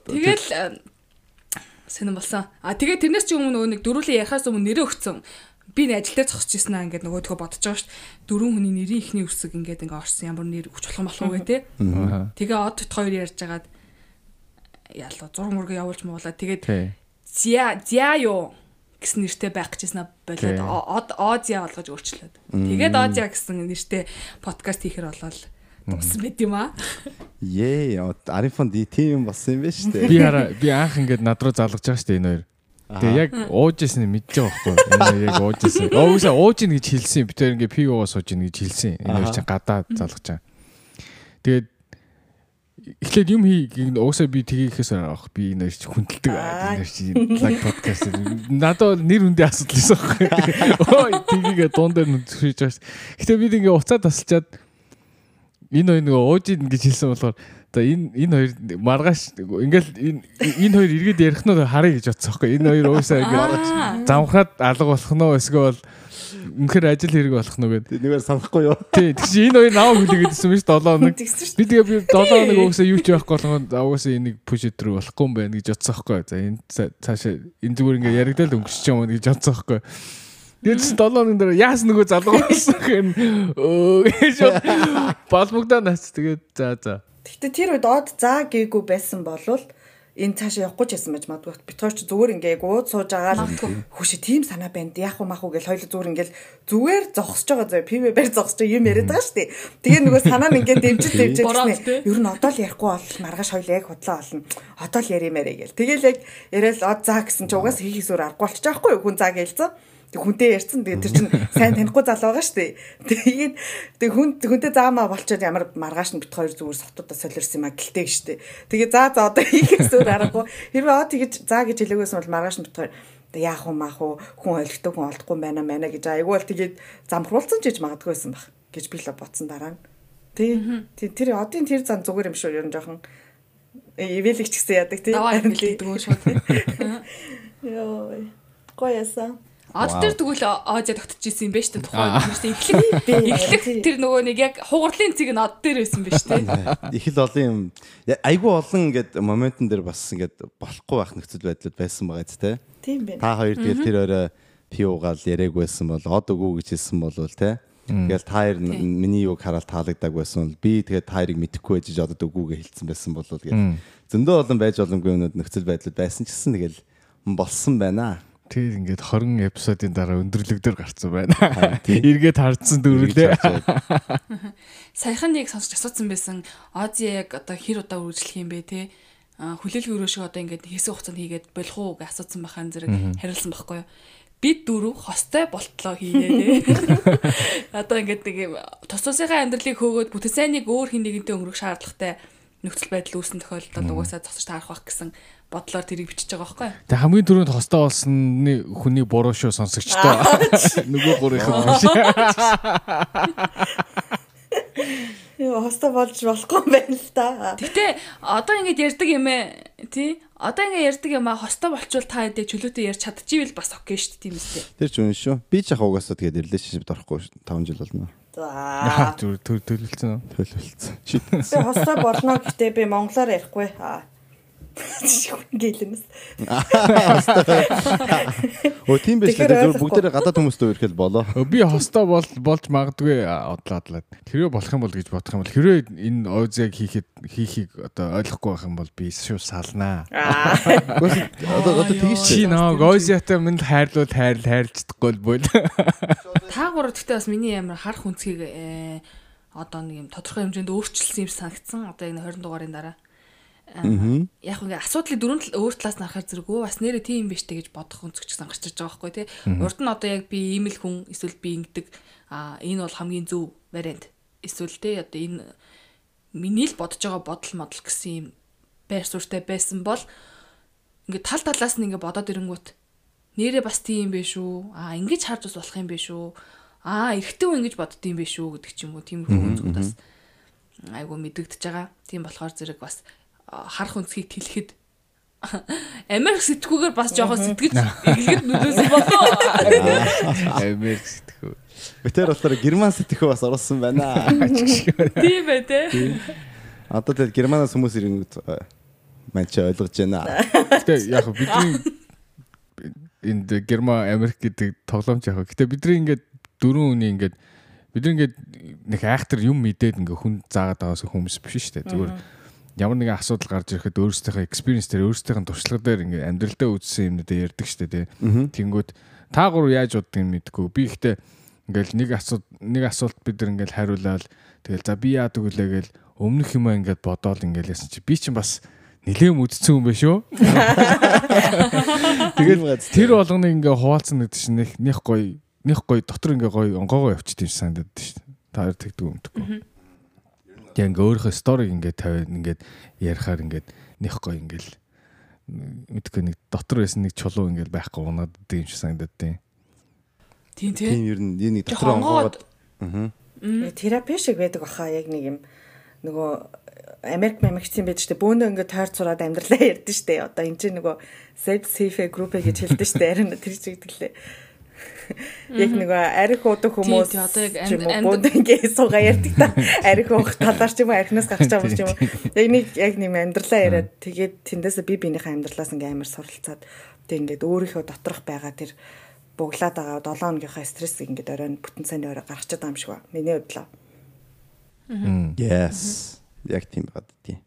S2: Тэгэл сонирн болсон. А тэгээ тэрнээс ч өмнө нэг дөрүлээ ярахаас өмнө нэрээ өгцөн би нэг ажил дээр зогсож ирсэн аа ингээд нөгөө төгөө бодож байгаа шүү дээ. Дөрвөн хүний нэрийн ихний үсэг ингээд ингээ орсон ямар нэр өгч болох юм болох уу гэ тэ. Тэгээ од хоёр ярьж агаад ялла зураг мөргөө явуулж муулаа. Тэгээд зя зя юу гэсэн нэртэй байх гэжсэн болоод од озя болгож өөрчлөөд. Тэгээд озя гэсэн нэртэй подкаст хийхэр болол дууссан байт юм аа.
S3: Ее, Арифон тийм юм болсон юм байна шүү дээ.
S1: Би хараа би анх ингээд над руу залгаж байгаа шүү дээ энэ хоёр. Тэгээ яг ууж нь мэдж байгаа байхгүй. Энэ яг ууж ирсэн. Өөсөө ууж ийн гэж хэлсэн. Би тэр ингээ пивоо сууж ийн гэж хэлсэн. Энэ чинь гадаа залгаж байгаа. Тэгээд эхлээд юм хий уусаа би тгийхээс авах би энэ ч хүндэлдэг энэ чи лаг подкаст надад нэр үндэ асуудал байсан байхгүй ой тгийгээ нь зүрхэж байгаа ш. Гэтэ би ингээ уцаа тасалчаад энэ нөгөө ууж ийн гэж хэлсэн болохоор Одоо энэ энэ хоёр маргааш ингээл энэ энэ хоёр эргээд ярих нь харъя гэж бодсон байхгүй. Энэ хоёр уусаа ингээд замхаад алга болох нь эсвэл үнэхээр ажил хэрэг болох нь гэдэг.
S3: Нэгээр санахгүй юу?
S1: Тий. Тэг чи энэ хоёр наваа хүлээ гэдсэн биш 7 хоног. Би тэгээ би 7 хоног уусаа юу ч байхгүй болгоод уусаа энийг пушэт рүү болохгүй юм байна гэж бодсон байхгүй. За энэ цаашаа энэ зүгээр ингээд яригдал өнгөрч юм гэж бодсон байхгүй. Тэгээд 7 хоног дээр яас нөгөө залуу болсон гэн өө гэж балбогдаа нац тэгээд за за
S4: Гэхдээ тэр үед од заа гээгүй байсан болвол энэ цаашаа явахгүй ч байсан байж магадгүй. Бид хоёр ч зүгээр ингээ ууд сууж байгаа л хөшөө тийм санаа байна. Яах вэ мах уу гэж хоёул зүгээр ингээл зүгээр зогсож байгаа зөө пив бэр зогсож юм яриад байгаа шүү дээ. Тэгээ нөгөө санаа нь ингээ дэмжиж дэмжиж гэсэн. Ер нь одоо л ярихгүй бол маргааш хоёул яг худлаа болно. Одоо л яриамаарэ гээл. Тэгээл яг яриад од заа гэсэн чи угаас хийх зүр аргагүй болчих жоохгүй хүн заа гэлцэн. Тэг хүнтэй ярьсан. Тэгээ тэр чинь сайн танихгүй зал байгаа шүү дээ. Тэгээд тэг хүн хүнтэй заамаа болчиход ямар маргааш нь бит хоёр зүгээр сотуудаа солирсон юм а гэлтэй шүү дээ. Тэгээ заа за одоо хийхээс өөр аргагүй. Хэрвээ оо тэгэж заа гэж хэлээгүйсэн бол маргааш нь бит хоёр яах вэ маах уу хүн ойлгохтой хүн олдохгүй байна мана гэж айгүй бол тэгээд замхруулсан ч гэж магадгүйсэн баг гэж би л бодсон дараа нь. Тий. Тэр одын тэр зан зүгээр юм шүү ер нь жоохон ивэлэгч гэсэн яадаг тий.
S2: Даваа юм хэлдэг үү шууд.
S4: Йоо. Гоёсан.
S2: Од тэр тэгвэл Озя тогтчихсэн юм байна шүү дээ тухайн үед. Эхлэх тэр нөгөө нэг яг хугарлын цэг нь од дээр байсан байна шүү дээ.
S3: Их л олон юм. Айгүй олон ингээд моментн дээр бас ингээд болохгүй байх нөхцөл байдлууд байсан байгаа ч тийм.
S4: Тийм байна.
S3: Та хоёр тэгэл тэр орой пиугаал яриаг байсан бол од өгөө гэж хэлсэн болвол тийм. Тэгэл та хоёр миний юг хараад таалагдаг байсан бол би тэгээд та хоёрыг мэдэхгүй байж одод өгөөгээ хэлсэн байсан бол гэл. Зөндөө олон байж боломгүй юмнууд нөхцөл байдлууд байсан ч гэсэн тэгэл болсон байна.
S1: Тэр ингээд 20 эпизодын дараа өндөрлөгдөр гарцсан байна. Эргээд хардсан дөрвөлээ.
S2: Саяхан нэг сонсч асуусан байсан. Ози яг одоо хэр удаа үргэлжлэх юм бэ те? Хүлээлгийн өрөө шиг одоо ингээд хэсэг хугацаанд хийгээд болох уу гэж асуусан байхan зэрэг хариулсан байхгүй юу? бид дөрөв хостой болтлоо хийнэ те. Одоо ингээд нэг тус тусынхаа амьдралыг хөөгөөд бүтэн сайныг өөр хин нэгэнтэй өнгөрөх шаардлагатай нөхцөл байдал үүсэн тохиолдолд угаасаа зогсож таарах байх гэсэн бодлоор тэрийг бичиж байгаа байхгүй.
S1: Тэг хамгийн түрүүнд хостой болсны хүний буруу шүү сонсогчтой. Нөгөө гурийнх нь биш.
S4: Яа хостой болж болохгүй юм байна л да.
S2: Гэтэ одоо ингэж ярьдаг юм ээ тий. Одоо ингэ ярьдаг юм а хостой болчвол та хэдэ чөлөөтэй ярьж чадчихвэл бас окей шүү дээ тийм үстэй.
S3: Тэр ч үн шүү. Би ч яг угаасаа тэгээд relationship орохгүй 5 жил болно.
S1: За. Төлөвлөсөн? Төлөвлөсөн.
S4: Хостой болно гэхдээ би монголоор ярихгүй. Аа Гэлэнэс.
S3: Өө тийм байж
S4: Тэгэхээр
S3: л
S4: ойлгохгүй.
S3: бүгдээрээ гадаад хүмүүстэй үерхэл болоо.
S1: Би хостоо бол болж магадгүй одлаадлаад. Хэрвээ болох юм бол гэж бодох юм бол хэрвээ энэ ойзыг хийхэд хийхийг одоо ойлгохгүй байх юм бол би шүү салнаа.
S4: Аа.
S3: Одоо одоо тэгж
S1: Чи нөө ойзятай минь хайрлуул хайр хайрлцдаггүй л бол.
S2: Та гурав гэхдээ бас миний амар харах үнцгийг э, одоо нэг юм тодорхой хэмжээнд өөрчилсөн юм санагдсан. Одоо яг 20 дугаарын дараа.
S3: Аа.
S2: Яг ингээ асуудлыг дөрөв тал өөр талаас нь харахаар зэрэг өө бас нэрээ тийм биш тэ гэж бодох гэсэн гарч ирж байгаа байхгүй тий. Урд нь одоо яг би ийм л хүн эсвэл би ингэдэг а энэ бол хамгийн зөв вариант. Эсвэл тий одоо энэ миний л бодож байгаа бодол модал гэсэн юм байр суурьтай байсан бол ингээ тал талаас нь ингээ бодоод ирэнгүүт нэрээ бас тийм биш үү? А ингэж харж бас болох юм биш үү? А эргэтэй хүн ингэж бодд юм биш үү гэдэг ч юм уу тиймэрхүү үнцгүүд бас айгу мэдэгдэж байгаа. Тийм болохоор зэрэг бас харах үнцгийг тэлэхэд Америк сэтгүүгээр бас жоохон сэтгэж эглэгэд нүдээс болоо.
S1: Америк сэтгэв.
S3: Битэр болохоор герман сэтгэхүй бас оруулсан байна.
S2: Тийм бай тээ.
S3: Одоо тэгэл германаас хүмүүс ирэнгүүт маань ч ойлгож байна.
S1: Гэтэ яг бидний энд Герман Америк гэдэг тоглоомч яг. Гэтэ бидний ингээд дөрөв үний ингээд бид ингээд нэг айхтар юм мэдээд ингээ хүн заагаад байгаас хүмүүс биш шүү дээ. Зүгээр ямар нэгэн асуудал гарч ирэхэд өөрсдийнхөө experience дээр өөрсдийнхөө туршлага дээр ингээ амьдралдаа үзсэн юмнуудаа ярьдаг шүү дээ. Тэнгүүд та гур яаж боддгийг мэдгүй. Би ихтэй ингээл нэг асуулт нэг асуулт бид нар ингээл хариулаад тэгэл за би яадаг үлээ гэл өмнөх юм ингээд бодоол ингээл ясан чи би чинь бас нилээн үдцсэн юм байна шүү. Тэгээд тэр болгоныг ингээ хуваалцсан гэдэг чинь нэг них гоё них гоё дотор ингээ гоё онгоогоо явчихд юм санагдаад шүү. Та хоёр тэгдэг юм дэггүй. Яг ингээ өөрийнхөө сториг ингээ тавиад ингээ ярихаар ингээ них гоё ингээл мэдгүй нэг дотор байсан нэг чулуу ингээл байхгүй унаад идэв юм шиг санагдаад тийм.
S2: Тийм тий.
S3: Тийм ер нь нэг дотор
S2: Жохон
S3: онгоогод
S4: Э, Терапи шиг байдаг баха яг нэг юм нөгөө Америк мамигчсан байдаг штэ бөөндөө ингээд тойр цураад амьдралаа ярьдэн штэ одоо энэ чинь нөгөө safe safe group гэж хэлдэг штэ арина тэр чиг гэлээ яг нөгөө арх уудаг хүмүүс
S2: тий, одоо яг амьд-
S4: ингээд суугаа ярьдаг та арх уух талаар ч юм уу архинаас гарч байгаа юм ч юм уу яг нэг яг нэг амьдралаа яриад тэгээд тэндээсээ би биенийхээ амьдралаас ингээд амар суралцаад тэг ингээд өөрийнхөө доторх байгаа тэр буглаад байгаа 7 хоногийнхаа стрессийг ингээд оройн бүтэн цайны орой гаргачихад байгаа юм шиг ба. Миний бодлоо.
S3: Yes. Яг тийм байгаад тий.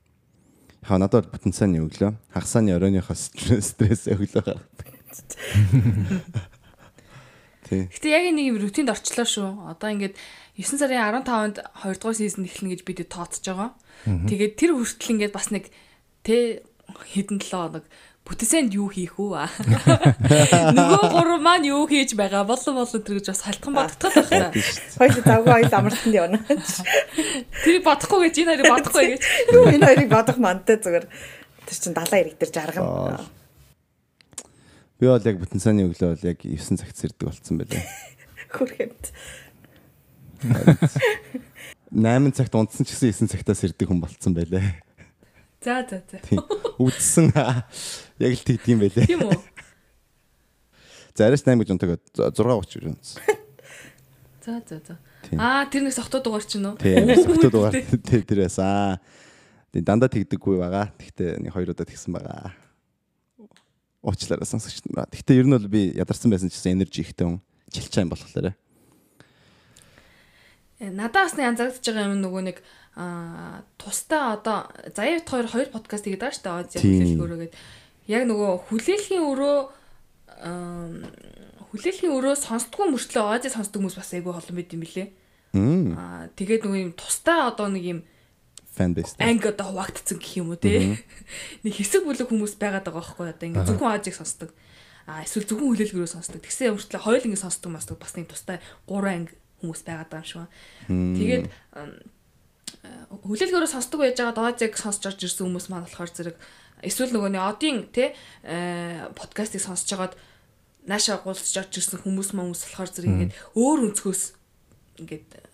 S3: Яг надад потенциалны өглөө хагасааны оройныхоо стресс стресс өглөө гаргадаг.
S2: Гэтэ яг нэг юм рутинд орчлоо шүү. Одоо ингээд 9 сарын 15-нд 2 дугаар сизон эхэлнэ гэж бид тооцож байгаа. Тэгээд тэр хүртэл ингээд бас нэг тэ хэдэн 7 хоног бүтээсэнд юу хийх үү? аа? Нөгөө гурав маань юу хийж байгаа болон болон тэр гэж бас халтхан боддог байх.
S4: Хоёул завгүй хоёул амралтанд явна.
S2: Тэр бодохгүй гэж энэ хоёрыг бодохгүй гэж.
S4: Юу энэ хоёрыг бодох мантай зүгээр. Тэр чин 70 ирэх дээр жаргана.
S3: Би бол яг потенциалны өглөө бол яг 9 цагт сэрдэг болцсон байлаа.
S4: Хүрхэмт.
S3: 8 цагт унтсан ч гэсэн 9 цагтаа сэрдэг хүн болцсон байлаа.
S2: За за за.
S3: Үдсэн яг л тэгдэм байлаа.
S2: Тийм үү?
S3: За арайч 8 гэж унтаг 6:30 гэж унтсан.
S2: За за за. Аа тэр нэг сохтоо дугаар чинь үү?
S3: Тийм. Зөвхөн дугаар тэр тэрээс аа. Дандаа тэгдэггүй байгаа. Гэхдээ нэг хоёр удаа тэгсэн байгаа. Уучлаарай сонсогч нараа. Гэхдээ ер нь бол би ядарсан байсан ч гэсэн энержи ихтэй хүн. Чилчаа юм болохоор.
S2: Э, Надаас нэг анзаардж байгаа юм нөгөө нэг аа тусдаа одоо заяавт хоёр хоёр подкаст хийгээд байгаа шүү дээ. Оз хүлээлгийн өрөө гээд. Яг нөгөө хүлээлгийн өрөө хүлээлгийн өрөө сонсдгоо мөртлөө Оз сонсдог хүмүүс бас айгүй олон байд юм билэ. Аа тэгээд нөгөө юм тусдаа одоо нэг юм
S3: Фан бейс.
S2: анги одоо хуваагдцсан гэх юм уу те. Нэг хэсэг бүлэг хүмүүс байгаад байгаа байхгүй одоо ингээ зөвхөн Озыг сонсдог. Аа эсвэл зөвхөн хүлээлгээрөө сонсдог. Тэгсэн юмштлээ хоёул ингээ сонсдог масдаг бас нэг тустай гурван анги хүмүүс байгаад байгаа юм шиг. Тэгээд ам, э, хүлээлгээрөө сонсдог байж байгаа Озыг сонсч орж ирсэн хүмүүс маань болохоор зэрэг эсвэл нөгөө нэг одын те подкастыг сонсож байгаад нааша гулсч орж ирсэн хүмүүс маань хүмүүс болохоор зэрэг ингээд өөр өнцгөөс ингээд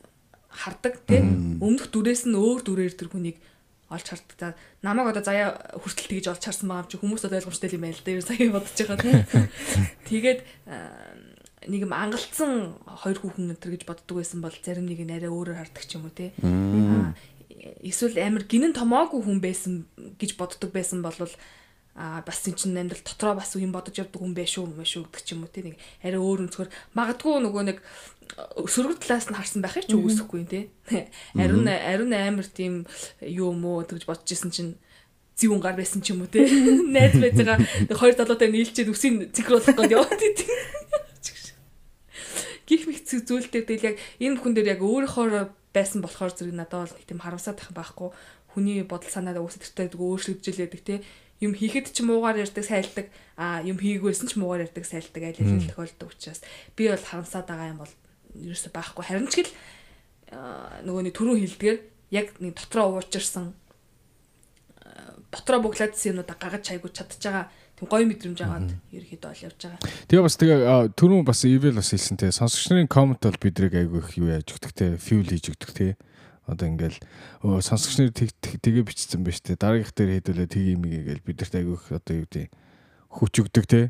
S2: хардаг тийм өмнөх дүрээс нь өөр дүрээр тэр хүнийг олж хардаг. За намайг одоо заяа хүртэл тэгж олж харсан байгаа юм чи хүмүүс одоо ойлгомжтой юм байна л да. Юу сая бодож байгаа тийм. Тэгээд нэг юм ангалцсан хоёр хүүхэн энэ гэж боддог байсан бол зарим нэг нь арай өөрөөр хардаг ч юм уу тий. Аа, Эсвэл амар гинэн томоогүй хүн байсан гэж боддог байсан бол а бас энэ чинь амьдрал дотроо бас юм бодож явдаг хүн байх шүү мэ шүү гэдэг ч юм уу тий нэг арай өөр өнцгөр. Магадгүй нөгөө нэг сөрөг талаас нь харсан байхыг ч үгүйсэхгүй тий ариун ариун амар тийм юу мөө гэж бодож исэн чинь зүүн гар байсан ч юм уу тий найз байцгаа хоёр залуутай нийлчихэд үсийн цэнхруулах гээд яваад тий гих мих зүйлтэй тэгэл яг энэ хүн дээр яг өөрийнхөө байсан болохоор зэрэг надад бол тийм харамсаад байх байхгүй. Хүний бодол санаа үүсэлттэй өөрчлөгдөж лээдэг тий юм хийхэд ч муугаар ярьдаг сайлдаг. А юм хийгүйсэн ч муугаар ярьдаг сайлдаг айл айл тохиолддог учраас. Би бол харамсаад байгаа юм бол ерөөсөй байхгүй. Харин ч гэл нөгөө нэг түрүү хилдгээр яг нэг дотроо уучирсан дотроо буглаадсэн юмудаа гагаж чайгуу чадчих байгаа тийм гоё мэдрэмж аваад ерөөхдөө ол явж байгаа.
S1: Тэгээ бас тэгээ түрүүн бас ивэл бас хэлсэн те. Сонсогч нарын комент бол бидрийг айгүй их юу яаж өгдөг те? Фьюл хийж өгдөг те одоо ингээл сонсогч нар тэгээ бичсэн байж те дараагийнх дээр хэдүүлээ тгий юм гээл бидэрт их одоо юу гэдэг хүч өгдөг те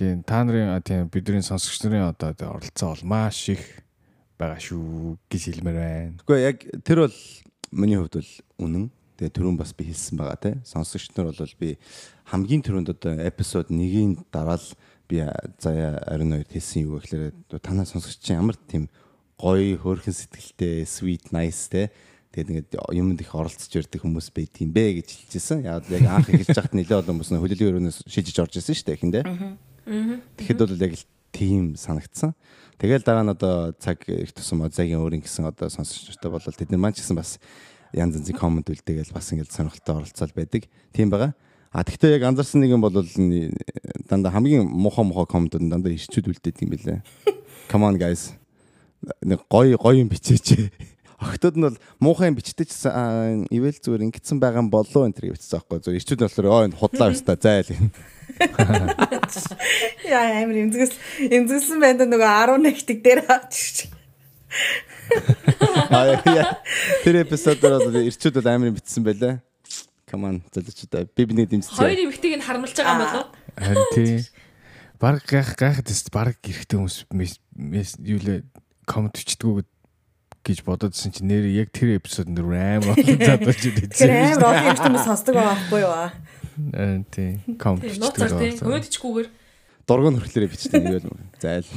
S1: Тийм та нарын тийм бидний сонсогч нарын одоо оролцоо бол маш их байгаа шүү гэж хэлмээр байна.
S3: Гэхдээ яг тэр бол миний хувьд бол үнэн. Тэгээ түрүүн бас би хэлсэн байгаа те. Сонсогч нар бол би хамгийн түрүүнд одоо эпизод 1-ийн дараа л би заяа ариун хоёр хэлсэн юу гэхээр танаа сонсогч чинь ямар тийм гоё хөөрхөн сэтгэлтэй sweet nice те тэгээд ингээд юмд их оролцож ирдэг хүмүүс байт юм бэ гэж хэлчихсэн. Яг яг анх эхэлж байхад нэлээд олон хүмүүс хөдөлгөөний өрөөнөөс шижиж орж ирсэн шүү дээ хин дээ. Тэгэхэд бол яг л тийм санагдсан. Тэгэл дараа нь одоо цаг их тусам Озагийн өөрийн гэсэн одоо сонсогчтой болол тэд нар маань ч гэсэн бас янз янзын комент үлдээгээл бас ингээд сонирхолтой оролцоод байдаг. Тийм байгаа. А тэгтээ яг анзаарсан нэг юм бол дандаа хамгийн муухай муухай комментууд дандаа ирчүүд үлдээд юм билээ. Come on guys. Нэг гоё гоё юм бичээч. Охтууд нь бол муухай юм бичдэг ч ивэл зүгээр ингэсэн байгаа юм болоо энэ төр бичсэн аахгүй. Зүгээр ирчүүд нь болохоор оо энэ худлаа өста зайл.
S4: Яа амир эмзгэс эмзгэсэн байна нөгөө 11-т дээр авчих.
S3: Аа тэр эпизодоор бол ирчүүд бол амар битсэн байлаа. Come on залуучуудаа би биний дэмжиж.
S2: Хоёр эмэгтэйг нь харамлж байгаа юм болоо.
S1: Харин тий. Бараг гайх гайхад тест бараг гэрхтээ хүмүүс юу лээ комент бичдэггүй гэж бододсон чи нэр яг тэр эпизод нэр амар задаж
S4: идэж. Тэр амар олон юм сонсдог байхгүй юу аа.
S1: Аа тий. Комент
S2: бичдэг. Комент бичгүүгээр
S3: дургуун хөрхлөрөө бичдэг юм байл. Зайл.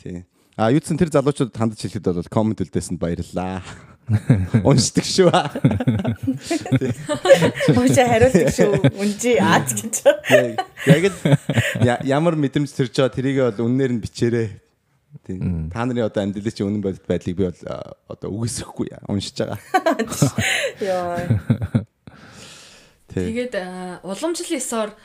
S3: Тий. А юудсан тэр залуучууд хандж хэлэхэд бол комент үлдээсэнд баярлалаа. Уншдаг шүү.
S4: Мөчө хариулдаг шүү. Үнжи аач гэж.
S3: Яг л ямар мэдрэмж төрж байгаа тэрийг бол үннээр нь бичээрэй. Тийм. Та нарын одоо амьдралын чинь үнэн бодит байдлыг би бол одоо үгүйсэхгүй уншиж байгаа.
S4: Яа.
S2: Тэгээд уламжлалсаар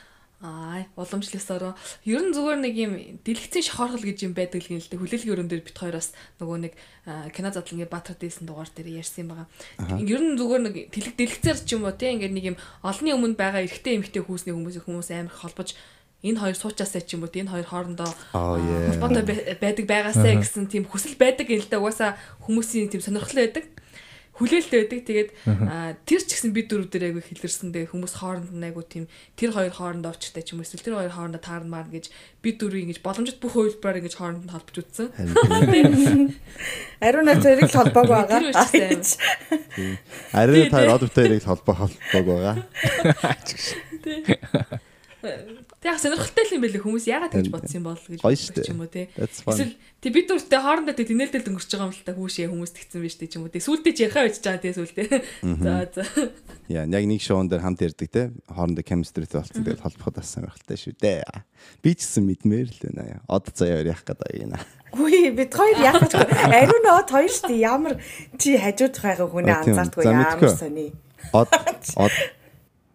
S2: Аа, уламжлалсаар ер нь зүгээр нэг юм дэлгэцийн шохорхол гэж юм байдаг л гэнэ л дээ. Хүлээлгийн өрөөнд дээр бит хоёроос нөгөө нэг кино задлангийн Баатар дээсэн дугаар дээр ярьсан юм байгаа. Ер нь зүгээр нэг тэлэг дэлгэцээр ч юм уу тийм ингээд нэг юм олонний өмнө байгаа эрэгтэй эмэгтэй хүүсний хүмүүс хүмүүс амар холбож энэ хоёр суучаасаа ч юм уу энэ хоёр хоорондоо холбоотой байдаг байгаасаа гэсэн тийм хүсэл байдаг юм л да. Угаасаа хүмүүсийн тийм сонирхол байдаг хүлээлттэй байдаг. Тэгээд тэр ч гэсэн бид дөрөв дээр айгүй хэлэрсэн. Тэгээд хүмүүс хооронд нь айгүй тийм тэр хоёр хоорондоо очтой ч юм уу эсвэл тэр хоёр хоорондоо таармаар гэж бид дөрөв ингэж боломжит бүх хувилбараар ингэж хооронд нь холбож үтсэн.
S4: Ариун тэрийг л холбоог байгаа.
S3: Ариун таар одовтой тэрийг холбоо холбоог байгаа.
S2: Тэг сонирхолтой юм байлээ хүмүүс яагаад тэгж бодсон юм бол гэж бодчих юм уу те. Эсвэл тэг бид нүртэй хоорондоо тэг тэнэлдэл өнгөрч байгаа юм л та хүүшээ хүмүүс тэгсэн байж тээ ч юм уу. Тэг сүултээ ч яхаа байж байгаа те сүултээ. За за.
S3: Яа, яг нэг шоун дээр хамт ярддаг те. Хоорондоо chemistryтэй болцсон тэгэл холбоход бас сонирхолтой шүү дээ. Би ч гэсэн мэдмээр л байна. Од заяа яах гэдэг юм.
S4: Үгүй бид хоёр яах гэж ариун од хоёр шүү дээ. Ямар чи хажууд байгаа хүнээ анзаардгүй ямар сони.
S3: Од од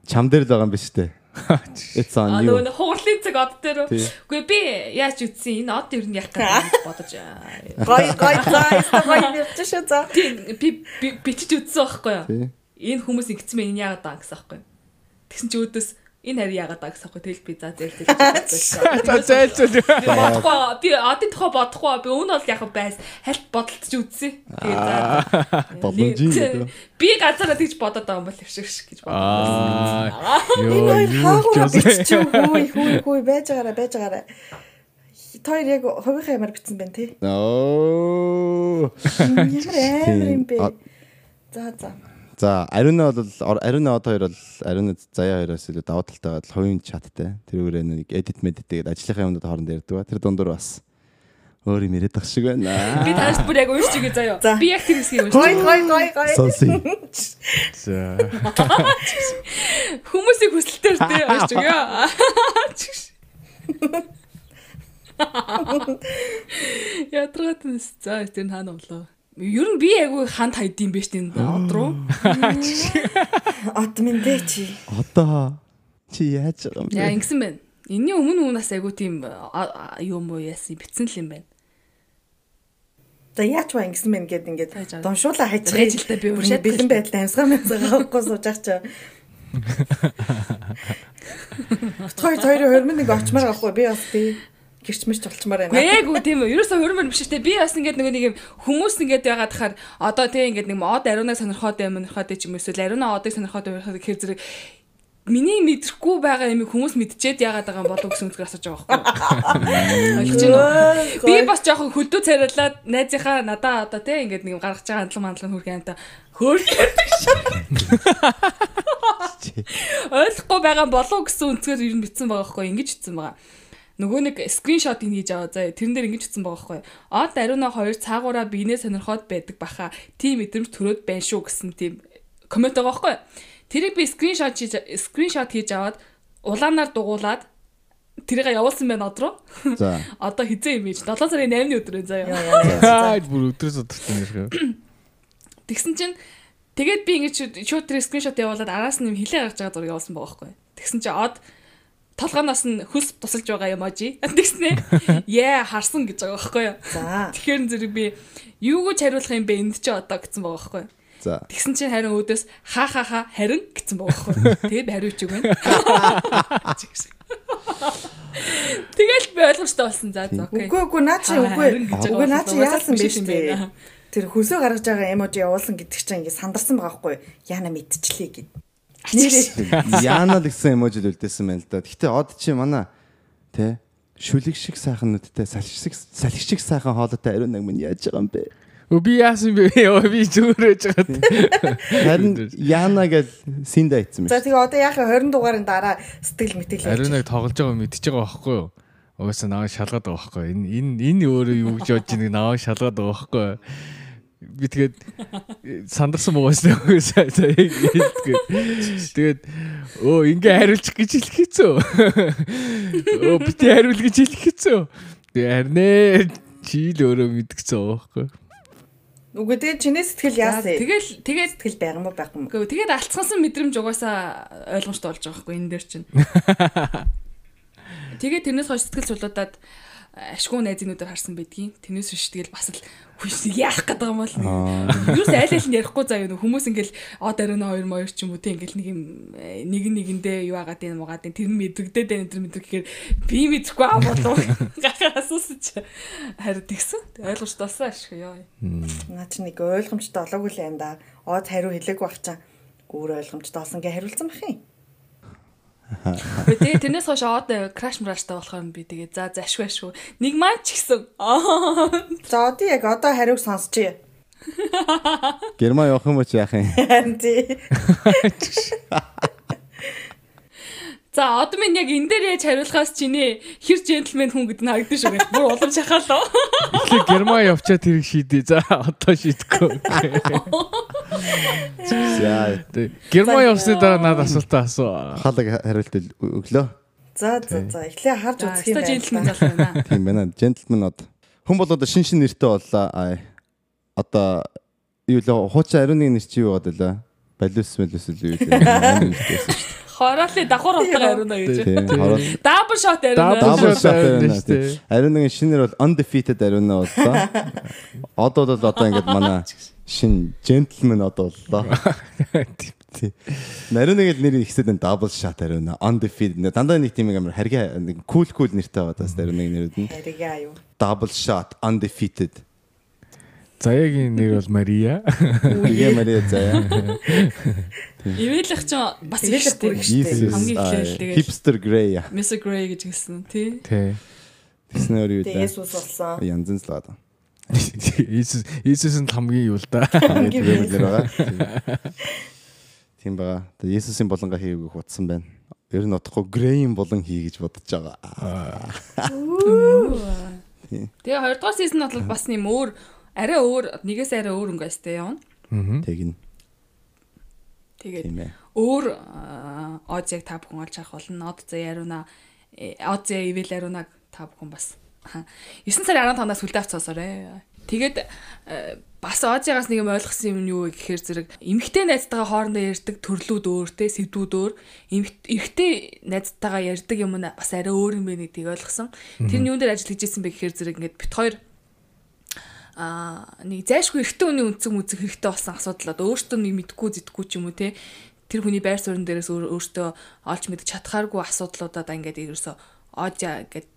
S3: чам дээр л байгаа юм биш үү? It's on you.
S2: Нөгөө хуурлын цаг од дээр. Үгүй би яаж үтсэн энэ од ер нь яг гэж бодож.
S4: Гой гой заа гой нэрч шүү за.
S2: Би бичиж үтсэн байхгүй юу? Энэ хүмүүс ингэсэн мэн энэ яагаад даа гэсэн байхгүй юу? Тэгсэн чи өөдөөс энэ хари яагаад даа гэсэн байхгүй тэгэл би за зээл зээл.
S1: За зээл зээл.
S2: Бодохгүй би одын тухай бодохгүй би өнө бол яг байс хальт бодолтож үзсэн. Тэгээ за. Би газараа тэгж бодоод байгаа юм бол хэвшиг гэж бодсон.
S1: Йоо
S4: юу биччих хүй хүй хүй байж байгаараа байж байгаараа. Тэр яг хувийнхаа ямар бичсэн байна тий.
S3: Оо.
S4: Ямар амар юм бэ. За за.
S3: За Ариуна бол Ариуна одоо хоёр бол Ариуна Заяа хоёроос илүү даваа талтай бол хувийн чаттай. Тэрүүгээр нэг edit medit тэгээд ажлынхаа юмнууд хооронд ярьдаг ба. Тэр дундуур бас өөр юм яриад тах шиг байна.
S2: Би танаас бүр яг уншиж байгаа заяа.
S4: За.
S2: Би яг тэр хэсгийг уншиж.
S4: Гой гой гой гой.
S3: Сонсъё.
S1: За.
S2: Хүмүүсийг хүсэлтээр тий уншиж өгөө. Ядраад нэс. За тэр нь хаана болоо. Ер нь би айгүй ханд хайд юм биш тийм од руу.
S4: От минь дээ чи.
S3: Одоо чи яаж байгаа юм бэ?
S2: Яа ингэсэн байна. Энийн өмнө өмнөөс айгүй тийм юу муу яасан битсэн л юм байна.
S4: За яач ба ингэсэн мэн гээд
S2: Тааж
S4: ингээд
S2: Рэж
S4: хайчих.
S2: л та би
S4: Бүр
S2: уншаад
S4: бэлэн байдлаа амсгаа амсгаа авахгүй сууж ах чи. Утгаар хоёрын хормын нэг очмаар авахгүй би бас тий гэрчмэрч болчмаар байна.
S2: Гээгүй тийм үү. Ерөөсөө хөрмөр биш үү. Би бас ингээд нэг нэг юм хүмүүс ингээд байгаад тахаар одоо тийм ингээд нэг од ариунаа сонирхоод юм сонирхоод ч юм эсвэл ариунаа одыг сонирхоод байх гэхээр зэрэг миний мэдрэхгүй байгаа юм хүмүүс мэдчихэд яагаад байгаа юм болов гэсэн үгээр асууж байгаа байхгүй. Ойлгож байна уу? Би бас жоохон хөлдөө царайлаад найзынхаа надаа одоо тийм ингээд нэг гаргаж байгаа хандлага мандлага хүрх юм та хөөр ойлгохгүй байгаа болов гэсэн үгээр ер нь битсэн байгаа байхгүй. Ингэж битсэн байгаа нөгөө нэг скриншот хийж аваа заа. Тэрэн дээр ингэж утсан байгаа байхгүй. Од ариуна хоёр цаагаараа биенээ сонирхоод байдаг баха. Тим мэдрэмж төрөөд байна шүү гэсэн тийм коммент байгаа байхгүй. Тэрийг би скриншот хийж скриншот хийж аваад улаанаар дугуулад тэрийг явуулсан байна од руу.
S3: За.
S2: Одоо хизээ юм ийж 7 сарын 8-ны өдөр заа.
S1: Аа бүр өдрөөс өдөртөө нэрхээ.
S2: Тэгсэн чинь тэгээд би ингэж шууд тэр скриншот явуулаад араас нь юм хилээ гарч байгаа зураг явуулсан байгаа байхгүй. Тэгсэн чинь од толгоноос нь хөлс тусалж байгаа эможи. Тэгснэ. Яа харсан гэж байгаа байхгүй юу.
S4: За.
S2: Тэгэхээр зэрэг би юуг ч хариулах юм бэ энд чи одоо гэсэн байгаа байхгүй юу.
S3: За.
S2: Тэгсэн чинь харин өөдөөс ха ха ха харин гэсэн байгаа байхгүй юу. Тэгээд хариуч байна. Тэгэл би ойлгомжтой болсон. За за окей.
S4: Үгүй үгүй наа чи үгүй.
S2: гэж
S4: Үгүй наа чи яасан биш
S2: юм
S4: үү? Тэр хөлсөө гаргаж байгаа эможи явуулсан гэдэг чинь ингээд сандарсан байгаа байхгүй юу? Яна мэдчихлээ гэд.
S3: Яана л гэсэн эможид үлдээсэн байна л да. Гэтэ од чи манай тэ шүлэг шиг сайхан нүдтэй салхи шиг салхи шиг сайхан хоолойтой ариун нэг минь яаж байгаа юм бэ?
S1: Өө би яасан бэ? Йоо би зүгээрэж байгаа.
S3: Харин Яна гэж синд айцсан
S4: За
S3: байна.
S4: тэгээ одоо яах вэ 20 дугаарын дараа сэтгэл мэтгэл
S1: Ариун нэг тоглож байгаа мэдчихэж байгаа байхгүй юу? Угаасаа наваа шалгаад байгаа байхгүй юу? Энэ энэ энэ өөрөө юу гэж бодож байгааг наваа шалгаад байгаа байхгүй юу? Би тэгээд сандарсан байгаас нөөсөө яг хэлдэг. Тэгээд өө ингээ хариулчих гэж хэлэх хэцүү. Өө бити хариул гэж хэлэх хэцүү. Тэгээд харин ээ чи л өөрөө байгаа байхгүй?
S4: Үгүй тэгээ чиний сэтгэл яасан?
S2: Тэгэл тэгээд
S4: сэтгэл байгаа юм уу байхгүй?
S2: Гэхдээ тэгээд алцсан мэдрэмж угаасаа ойлгомжтой болж байгаа байхгүй энэ дээр чинь. Тэгээд тэрнээс хойш сэтгэл зулуудаад ашгүй найзынуудаар харсан байдгийн. Тэрнээс биш тэгэл бас л хүч яах гээд байгаа юм бол. Юу ч аль аль нь ярихгүй заа юу хүмүүс ингээл од ариуна хоёр моёр ч юм уу те ингээл нэг юм э, нэг нэгэндээ юу агаад энэ муугаад энэ тэр нь мэдрэгдээд байна тэр мэдрэг гэхээр би мэдэхгүй аа болов. Гахаа асуусан чи. Харин тэгсэн. Ойлгомжтой болсон ашгүй ёо.
S4: Наа чи нэг ойлгомжтой олоогүй л юм да. Од хариу хэлээгүй бах чаа. Өөр ойлгомжтой олсон гэ хариулсан бах юм.
S2: Тэгээ тэрнээс хойш од краш мраштай болохоор би тэгээ за за ашгүй ашгүй. Нэг маань ч гэсэн.
S4: За одоо яг одоо хариуг сонсчээ.
S3: Герман явах юм уу чи яах юм?
S4: Тий.
S2: За одоо минь яг энэ дээр яаж хариулахаас чиний хэр джентльмен хүн гэдэг нь харагдаж шүү. Бүр улам шахаалаа.
S1: Тэгэхээр Герман явчаад тэрийг шийдээ. За одоо шийдэхгүй.
S3: За.
S1: Герман явсны дараа надад асуултаа асуу.
S3: халаг хариулт өглөө.
S4: За за за эхлээ харж үзэх юм байна.
S2: зал байна.
S3: Тийм байна. Gentleman од. Хүн бол одоо шин шин нэртэй боллоо. Аа, Одоо юу л хуучин ариун нэг нэр чи юу гадаг лээ? Балиус мэлус л юу гэдэг.
S2: Хороолын давхар утга ариуна гэж. Дабл шот ариуна.
S3: Double
S1: shot
S3: shot
S1: ариун
S3: ариун
S1: шүү дээ.
S3: шүү. Ариун нэг шинээр бол undefeated ариун боллоо. Одоо бол одоо ингээд манай шин gentleman одоо боллоо. Л нэр ихсэд нь double shot ариун undefeated. Дандаа нэг тийм амар харьгаа нэг cool cool нэртэй байгаа даас ариун нэг нэрүүд нь
S4: Харигаа юу.
S3: double shot undefeated.
S1: Заяагийн нэр бол Мария.
S3: Тэгээ Мария заяа.
S2: Ивэлэх ч бас
S4: их штэ.
S2: Хамгийн
S3: Jesus.
S2: эхлээл
S3: аа,
S2: тэгээд.
S3: Hipster Grey.
S2: Mr Grey гэж хэлсэн тий.
S1: Тэ.
S3: Тэснэр юу дээ?
S4: Есүс болсон.
S3: Янз нь л байгаа.
S1: Иесус Иесус нь хамгийн юу л да.
S3: Хамгийн бэлэр байгаа. Тийм байгаа. Тэгээ Есүсийн болонго хийгээг утсан байна. Ер нь утахгүй Грэйм болон хий гэж бодож байгаа.
S2: Тэгээ хоёрдугаар сизон бол бас нэм өөр арай өөр нэгээс арай өөр өнгөстэй явна.
S3: Тэгнь.
S2: Тэгээд өөр Озяг та бүхэн олж авах болно. Од зэ яруна Оз ивэл яруна та бүхэн бас 9 сарын 15-наас хүлдээ авцаасаарэ. Тэгээд э, бас Озягаас нэг юм ойлгосон юм нь юу гэхээр зэрэг эмэгтэй найзтайгаа хоорондоо ярьдаг төрлүүд өөртэй сэдвүүд өөр эрэгтэй найзтайгаа ярьдаг юм нь бас арай өөр юм байна гэдгийг ойлгосон. Тэр нь юун дээр ажил хийж исэн бэ гэхээр зэрэг ингээд бит хоёр а нэг зайшгүй эрэгтэй хүний үнцэг мүцэг хэрэгтэй болсон асуудал одоо өөртөө нэг мэдгүй зэдггүй ч юм уу те. Тэр хүний байр суурин дээрээс өөртөө олж мэдж чадхааргүй асуудлуудаа ингээд ерөөсөө оожа гэд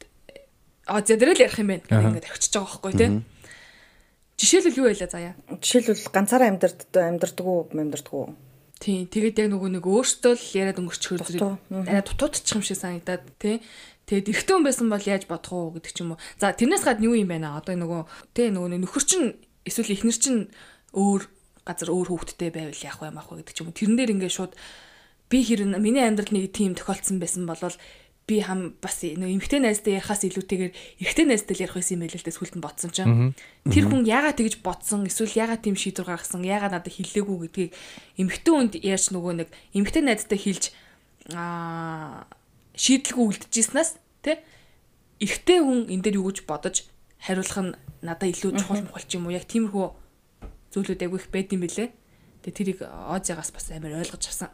S2: оожа дээр л ярих юм байна гэдэг ингээд орчиж байгаа байхгүй те. Жишээлбэл юу байлаа заяа?
S4: Жишээлбэл ганцаараа уу амьдардаг уу?
S2: тийм тэгээд яг нөгөө нэг өөртөө л яриад өнгөрчихөр
S4: Дутуу.
S2: зэрэг арай дутуудчих юм шиг санагдаад те Тэгээд эрэгтэй хүн байсан бол яаж бодох уу гэдэг ч юм уу. За тэрнээс гадна юу юм бэ наа? Одоо нөгөө тэ нөгөө нөхөр чинь эсвэл эхнэр чинь өөр газар өөр хүүхэдтэй байвал яах вэ маах вэ гэдэг ч юм уу. Тэрэн дээр ингээд шууд би хэрэг миний амьдрал нэг тийм тохиолдсон байсан болол би хам бас нөгөө эмгтэй найзтай ярихаас илүүтэйгээр эрэгтэй найзтай ярих байсан юм байл л дээ сүлд нь бодсон чинь. Тэр хүн яагаад тэгж бодсон эсвэл яагаад тийм шийдвэр гаргасан яагаад надад хэллээгүй гэдгийг эмгтэй хүнд ярьж нөгөө нэг эмгтэй найзтай хэлж аа шийдэлгүй үлдэжсэнээс тий эрэгтэй хүн энэ дээр юу гэж бодож хариулах нь надад илүү чухал мухал ч юм уу яг тиймэрхүү зүйлүүд айгүй их байд юм бэлээ. Тэгээ тэрийг Озягаас бас амар ойлгож авсан.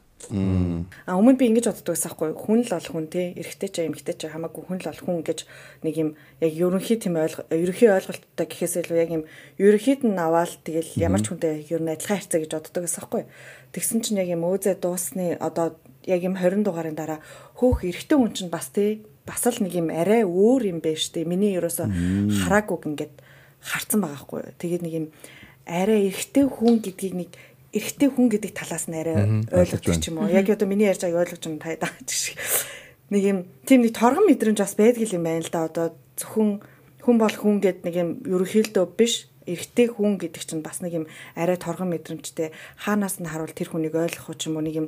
S4: А өмнө би ингэж боддог байсан хгүй хүн л бол хүн те эрэгтэй ч эмэгтэй ч хамаагүй хүн л бол хүн гэж нэг юм яг ерөнхий тийм ерөнхий ойлголттой гэхээс илүү яг юм ерөнхийд нь аваад тэгэл ямар ч хүнтэй ер нь адилхан харьцаа гэж боддог байсан хгүй тэгсэн чинь яг юм өөзөө дуусны одоо яг юм 20 дугаарын дараа хөөх эрэгтэй хүн чинь бас те бас л нэг юм арай өөр юм байна штэ. Миний ерөөсө хараагүй ингээд харцсан байгаа хгүй тэгээд нэг юм арай эрэгтэй хүн гэдгийг нэг эрэгтэй хүн гэдэг талаас нь арай ойлгож ч юм уу. Яг одоо миний ярьж байгааг ойлгож юм таа шиг. Нэг юм тийм нэг торгон мэдрэмж бас байдаг юм байна л да. Одоо зөвхөн хүн бол хүн гэд нэг юм ерөнхийдөө биш эрэгтэй хүн гэдэг чинь бас нэг юм арай торгон мэдрэмжтэй хаанаас нь харуул тэр хүнийг ойлгох ч юм уу нэг юм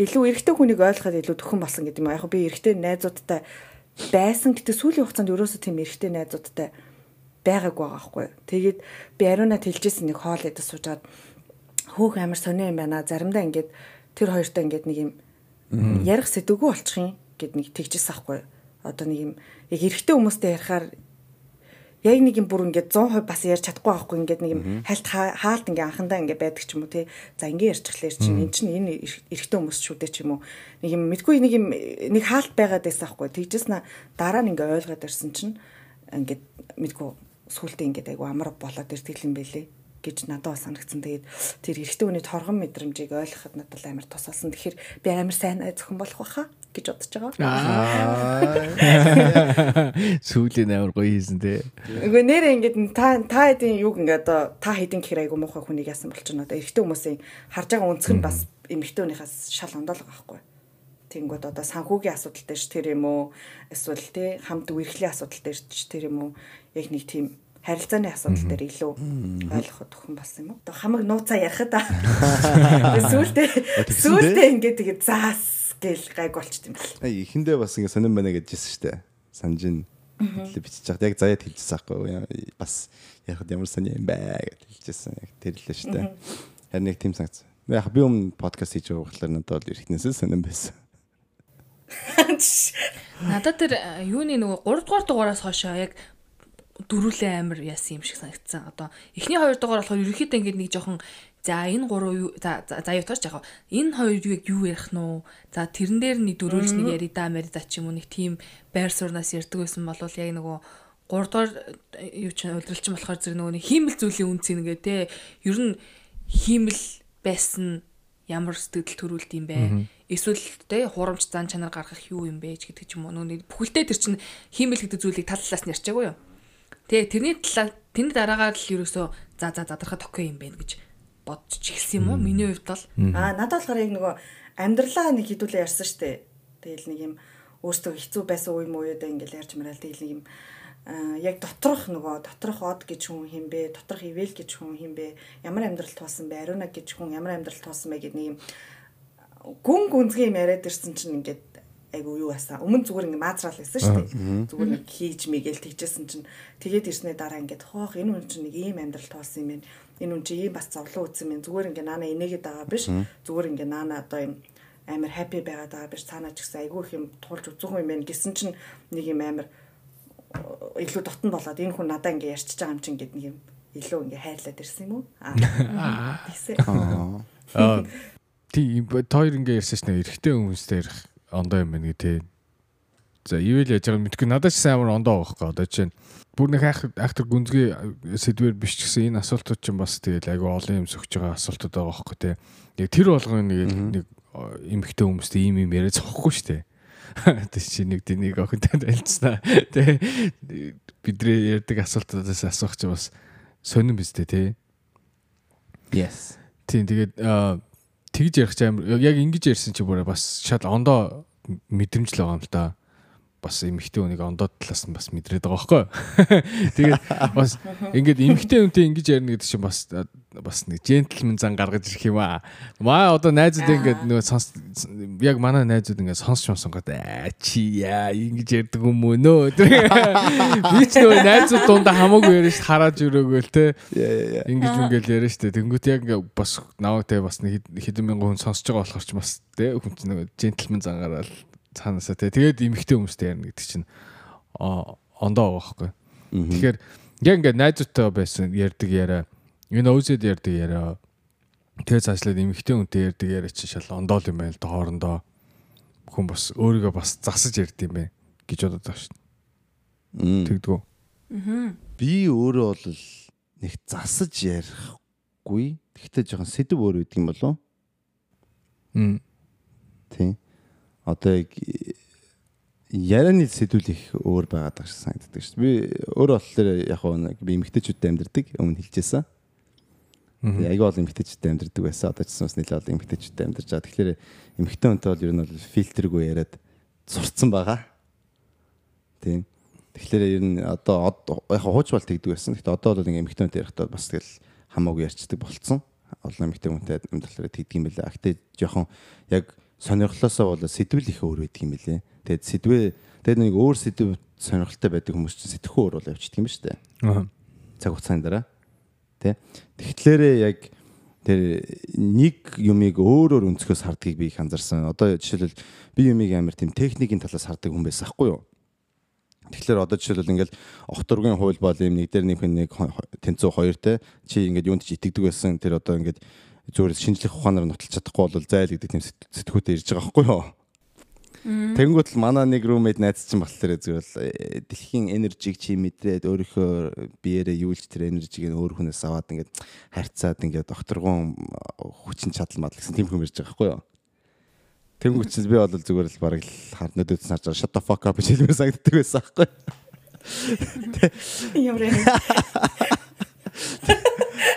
S4: илүү эрэгтэй хүнийг ойлгоход илүү төхөн болсон гэдэг юм. Яг би эрэгтэй найзуудтай байсан гэдэг сүүлийн хугацаанд ерөөсөө тийм эрэгтэй найзуудтай байгаагүй байгаа байхгүй. Тэгээд би ариунаа тэлжсэн нэг хоол идэж суужгаад хөөх амар сонио юм байна. Заримдаа ингээд тэр хоёртой ингээд нэг юм ярих сэдвгүй болчих юм гэд нэг тэгжсэн ахгүй. Одоо нэг юм яг эрэгтэй хүмүүстэй ярихаар яг нэг юм бүр ингээд 100% бас ярьж чадахгүй байхгүй ингээд нэг юм хальт хаалт ингээд анхандаа ингээд байдаг ч юм уу тий. За ингээд ярьчихлаа чинь эн чинь энэ эрэгтэй хүмүүс шүү дээ ч юм уу. Нэг юм мэдгүй нэг юм нэг хаалт байгаад байсан байхгүй. Тэгжсэн дараа нь ингээд ойлгоод ирсэн чинь ингээд мэдгүй сүултээ ингээд айгу амар болоод ирдэг юм байлээ гэж надад бас санагдсан. Тэгээд тэр эрэгтэй хүний торгон мэдрэмжийг ойлгоход надад амар тусалсан. Тэгэхээр би амар сайн зөвхөн болох байхаа гэж бодож байгаа.
S1: Сүүлийн амар гоё хийсэн те.
S4: Үгүй нэрээ ингээд та та хэдийн юг ингээд одоо та хэдийн гэхэр айгу муухай хүнийг яасан болчихно одоо эрэгтэй хүмүүсийн харж байгаа өнцгөр нь бас эмэгтэй хүнийхээс шал ондоолго байхгүй. Тэнгүүд одоо санхүүгийн асуудал дээр ч тэр юм уу эсвэл тий хамт үерхлийн асуудал дээр ч тэр юм уу яг нэг тийм харилцааны асуудал дээр илүү ойлгоход өхөн болсон юм уу? Одоо хамаг нууцаа ярихад сүүлдээ сүүлдээ ингээд тэгээд заас гэл гайг болчт юм бэл.
S3: Эхэндээ бас ингэ сонирн байна гэж хэлсэн дээ. Санжин хэлээ бичиж хаад яг заяад хэлжсэн аахгүй бас яхад ямар сони юм бэ гэж хэлжсэн. Яг тэрлээ шүү дээ. Харин нэг тийм санагц. Яг би өмнө подкаст хийж байгаа болохоор надад бол эргэнээсээ сонирн байсан.
S2: Надад тэр юуны нөгөө 3 дугаар дугаараас хойшоо яг дөрүлээ амир яасан юм шиг санагдсан. Одоо эхний хоёр дугаар болохоор ерөөхдөө ингээд нэг жоохон за энэ гурав юу за за юутаач яг энэ хоёр юу юу ярих нь уу? За тэрэн дээр нэг дөрүүлж нэг яри да мари да ч юм уу нэг тийм байр суурнаас ярддаг байсан бол яг нөгөө 3 дугаар юу ч удиралч болохоор зэрэг нөгөө нэг хиймэл зүйлийн үнц нэгэ те ер нь хиймэл байсан ямар сэтгэл төрүүлд юм бэ? Эсвэл тэ хурамч зан чанар гаргах юу юм бэ гэдэг ч юм уу. Нөгөө бүхэлдээ тэр чинь хиймэл гэдэг зүйлийг тал талаас нь ярьчаагүй юу? Тэгээ тэрний талаар тэрний дараагаар л ерөөсөө за за задрахад окей юм байна гэж бодож эхэлсэн юм уу? Миний хувьд бол
S4: аа надад болохоор яг нөгөө амьдралаа нэг хідүүлээ ярьсан штэ. Тэгэл нэг юм өөртөө хэцүү байсан үе мууяудаа ингээл ярьж мараад тэгэл нэг юм яг доторх нөгөө доторх од гэж хүн хин бэ? Доторх ивэл гэж хүн хин бэ? Ямар амьдрал туусан бэ? Ариуна гэж хүн ямар амьдрал туусан бэ гэдэг нэг юм гүн гүнзгий юм яриад ирсэн чинь ингээд айгу юу асаа. Өмнө зүгээр ингээ маазраал байсан шүү дээ. Зүгээр нэг хийж мэгэл тэгжсэн чинь тэгээд ирснээр дараа ингээд хоох энэ хүн чинь нэг ийм амьдрал туулсан юм байна. Энэ хүн чинь ийм бас зовлон үүсэн юм. Зүгээр ингээ наана инээгээд байгаа биш. Зүгээр ингээ наана одоо юм амар хаппи байгаад байгаа биш. Цаанаа ч гэсэн айгу их юм туулж үзүүх юм байна гэсэн чинь нэг юм амар илүү дотн болоод энэ хүн надаа ингээ ярьчихж байгаа юм чинь гэдэг нэг юм илүү ингээ хайрлаад ирсэн юм уу? Аа. Тэгсээ.
S1: Аа. Тийм хоёр ингээ ярьсан ш нь эрэгтэй хүмүүстэй ярих ондоо юм байна гэ тэ. За ивэл яаж байгаа мэдгүй надад ч сайн амар ондоо байхгүй одоо чинь бүр нэг айх айхтар гүнзгий сэдвэр биш ч гэсэн энэ асуултууд чинь бас тэгэл айгу олон юм сөхж байгаа асуултууд байгаа байхгүй тэ. Яг тэр болгоно нэг нэг эмхтэй хүмүүстэй ийм юм яриа зохгүй шүү дээ. Тэг чи нэг динийг охинтой танилцсанаа. Тэ бидний ярьдаг асуултуудаас асуух чи бас сонирн биз дээ тий.
S3: Yes.
S1: Тийм тэгээд тэгж ярих ч амар яг ингэж ярьсан чи бүр бас шал ондоо мэдрэмж л байгаа юм л да бас эмэгтэй хүнийг ондоод талаас нь бас мэдрээд байгаа байхгүй. Тэгээд бас ингээд эмэгтэй хүнтэй ингэж ярина гэдэг чинь бас бас нэг джентльмен зан гаргаж ирэх юм аа. Маа одоо найзууд ингээд нөгөө сонс яг манай найзууд ингээд сонсч сонсонгод аа чи яа ингэж ярьдаг юм уу нөө. Би ч нөгөө найзууд дундаа хамаагүй яриа ш хараад өрөөгөөл те. Ингэж ингээд яриа штэ. Тэнгүүт яг бас наваг те бас нэг хэдэн мянган хүн сонсож байгаа болохоор ч бас те хүн чинь нөгөө джентльмен зан гараад цаанаасаа тий. Тэгээд эмэгтэй хүмүүстэй ярина гэдэг чинь ондоо байгаа байхгүй. Тэгэхээр яг ингээд найзуудтай байсан ярддаг яриа энэ өвзөд ярддаг яриа тэгээ цаашлаад эмэгтэй хүнтэй ярддаг яриа чинь шал ондоо юм байна л да хоорондоо хүн бас өөрийгөө бас засаж ярд юм бэ гэж бодод байгаа шүү дээ. Тэгдэггүй.
S3: Би өөрөө бол нэг засаж ярихгүй. Гэхдээ жоохон сэдв өөр үйдэг юм болов.
S1: Мм.
S3: Тийм одоо яг ярианы сэдвүүл их өөр байгаад байгаа шиг санагддаг шүү. Би өөрөө болохоор яг нэг би эмгтээчүүдтэй амьдардаг өмнө хэлжсэн. Тэгээ аягүй бол эмгтээчүүдтэй амьдардаг байсан. Одоо ч гэсэн бас нэлээд бол эмгтээчүүдтэй амьдарч байгаа. Тэгэхээр эмгтээ хүнтэй бол ер нь бол фильтргүй яриад сурцсан байгаа. Тийм. Тэгэхээр ер нь одоо яг хууч бол тэгдэг байсан. Гэхдээ одоо бол ингээ эмгтээ хүнтэй ярихдаа бас тэгэл хамаагүй ярьцдаг болцсон. Олон эмгтээ хүнтэй амьдлахаар тэгдэг юм байлаа. Гэтэ жоохон яг сонирхлоосоо бол сэдвэл их өөр байдаг юм билэ. Тэгээд сэдвээ тэгээд нэг өөр сэдв сонирхолтой байдаг хүмүүс чинь сэтгэхүй өөр бол явчихдаг юм ба штэ. Аа. Цаг хугацааны дараа. Тэ. Тэгэхээр яг тэр нэг юмыг өөрөөр өнцгөөс хардгийг би их анзаарсан. Одоо жишээлбэл би юмыг амар тийм техникийн талаас хардаг хүн байсан хгүй юу? Тэгэхээр одоо жишээлбэл ингээл огторгийн хууль бол юм нэг дээр нэг нэг тэнцүү хоёртэй чи ингээд юунд ч итгэдэг байсан. Тэр одоо ингээд зүгээр шинжлэх ухаанаар нотолж чадахгүй бол зайл гэдэг тийм сэтгүүтэй ирж байгаа байхгүй юу. Тэнгүүт л манай нэг румейд найз чинь болохоор зүгээр л э, дэлхийн энержиг чи мэдрээд өөрийнхөө биеэрээ юулж тэр энержиг нь өөр хүнээс аваад ингээд харьцаад ингээд докторгон хүчин чадал мадал гэсэн тийм хүн ирж байгаа байхгүй юу. Тэнгүүт чинь би бол зүгээр л бараг л хар нөдөд сарж байгаа shut the fuck up гэж хэлмээр санагддаг байсан байхгүй юу.
S4: Юм.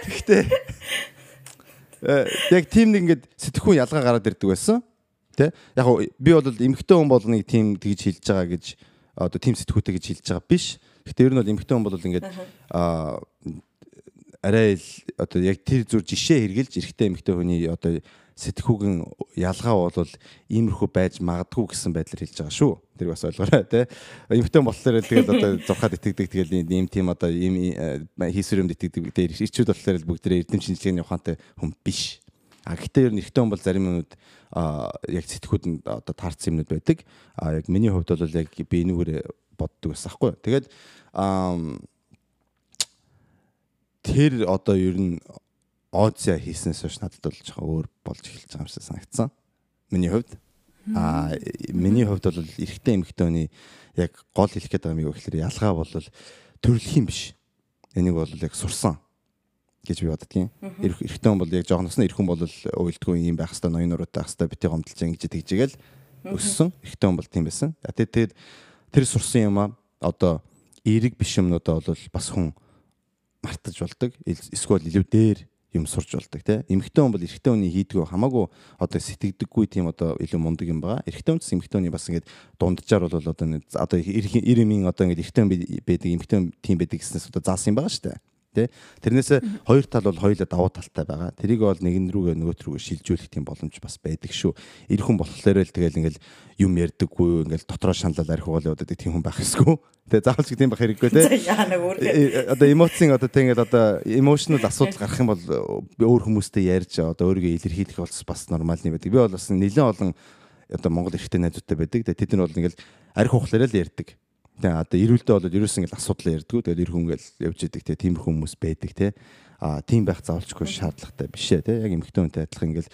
S3: Тэгтээ Э, яг тийм нэг ингээд сэтгэхүйн ялгаа гараад ирдэг байсан. Тэ? Яг би бол эмгхтэй хүн бол нэг тийм тэгж хэлж байгаа гэж одоо тийм сэтгүүтэй гэж хэлж байгаа биш. Гэхдээ ер нь бол эмгхтэй хүн бол ингээд аа арай л одоо яг тэр зүр жишээ хэрглэж эрэхтэй эмгхтэй хүний одоо сэтгүүгэн ялгаа бол иймэрхүү байж магадгүй гэсэн байдлаар хэлж байгаа шүү. Тэр бас ойлгоорой тий. Эмхтэн болохоор тэгэл одоо зурхаад итгэдэг тэгэл ийм тийм одоо ийм хийсвэр юмд итгэдэг дээр ирчүүд болохоор бүгдээ эрдэм шинжилгээний ухаантай хүн биш. А гэхдээ ер нь эрэгтэй хүн бол зарим юмуд яг сэтгүүд нь одоо таарсан юмнууд байдаг. А яг миний хувьд бол яг би энүүгээр боддог байсан хгүй. Тэгээд тэр одоо ер нь Оозя хийснээс хойш надад бол жоохон өөр болж эхэлж байгаа юм шиг санагдсан. Миний хувьд. Аа миний хувьд бол эрэгтэй эмэгтэй хүний яг гол хэлэх гээд байгаа юм юу гэхээр ялгаа бол төрөлх юм биш. Энийг бол яг сурсан гэж би боддгийн. Эрэгтэй хүн бол яг жоохноос нь эрхэн бол уйлдгүй юм байх хэвээр ноён нуруутай байх хэвээр бити гомдолж ингэж тэгжээл өссөн. Эрэгтэй хүн бол тийм байсан. Тэгээд тэр сурсан юм а одоо эерэг биш юмнуудаа бол бас хүн мартаж болдог. Эсвэл илүү дээр юм сурч болдог тий. Эмэгтэй хүн бол эрэгтэй хүний хийдгүү хамаагүй одоо сэтгэдэггүй тийм одоо илүү мундаг юм байгаа. Эрэгтэй хүн ч эмэгтэй хүний бас ингээд дунджаар бол одоо одоо 90 90-ийн одоо ингээд эрэгтэй хүн байдаг эмэгтэй хүн тийм байдаг гэснээс одоо заасан юм байгаа шүү дээ тий. Тэрнээс хоёр тал бол хоёулаа давуу талтай байгаа. Тэрийг бол нэгэн рүүгээ нөгөөт рүүгээ шилжүүлэх тийм боломж бас байдаг шүү. Эр хүн болохоор л тэгэл ингээл юм ярьдаггүй ингээл дотроо шаналал архи уул яваад тийм хүн байх хэсгүй. Тэгээ заавал ч тийм байх хэрэггүй
S4: нэг өөр.
S3: Э, Одоо эмоцийн одоо тийм ингээл одоо emotional асуудал гарах юм бол өөр хүмүүстэй ярьж одоо өөрийгөө илэрхийлэх бол бас нормалны байдаг. Би бол бас нэлээд олон одоо Монгол эрэгтэй найзуудтай байдаг. Тэгээ тэд нар бол ингээл архи ухлаараа л ярьдаг Тэгээ одоо ирүүлдэ бол ерөөс ингээл асуудал ярьдгүү. Тэгээд ир хүн ингээл явж идэг те тиймэрхүү хүмүүс байдаг те. А тийм байх заавалчгүй шаардлагатай биш ээ те. Яг эмхтэн үнтэй адилхан ингээл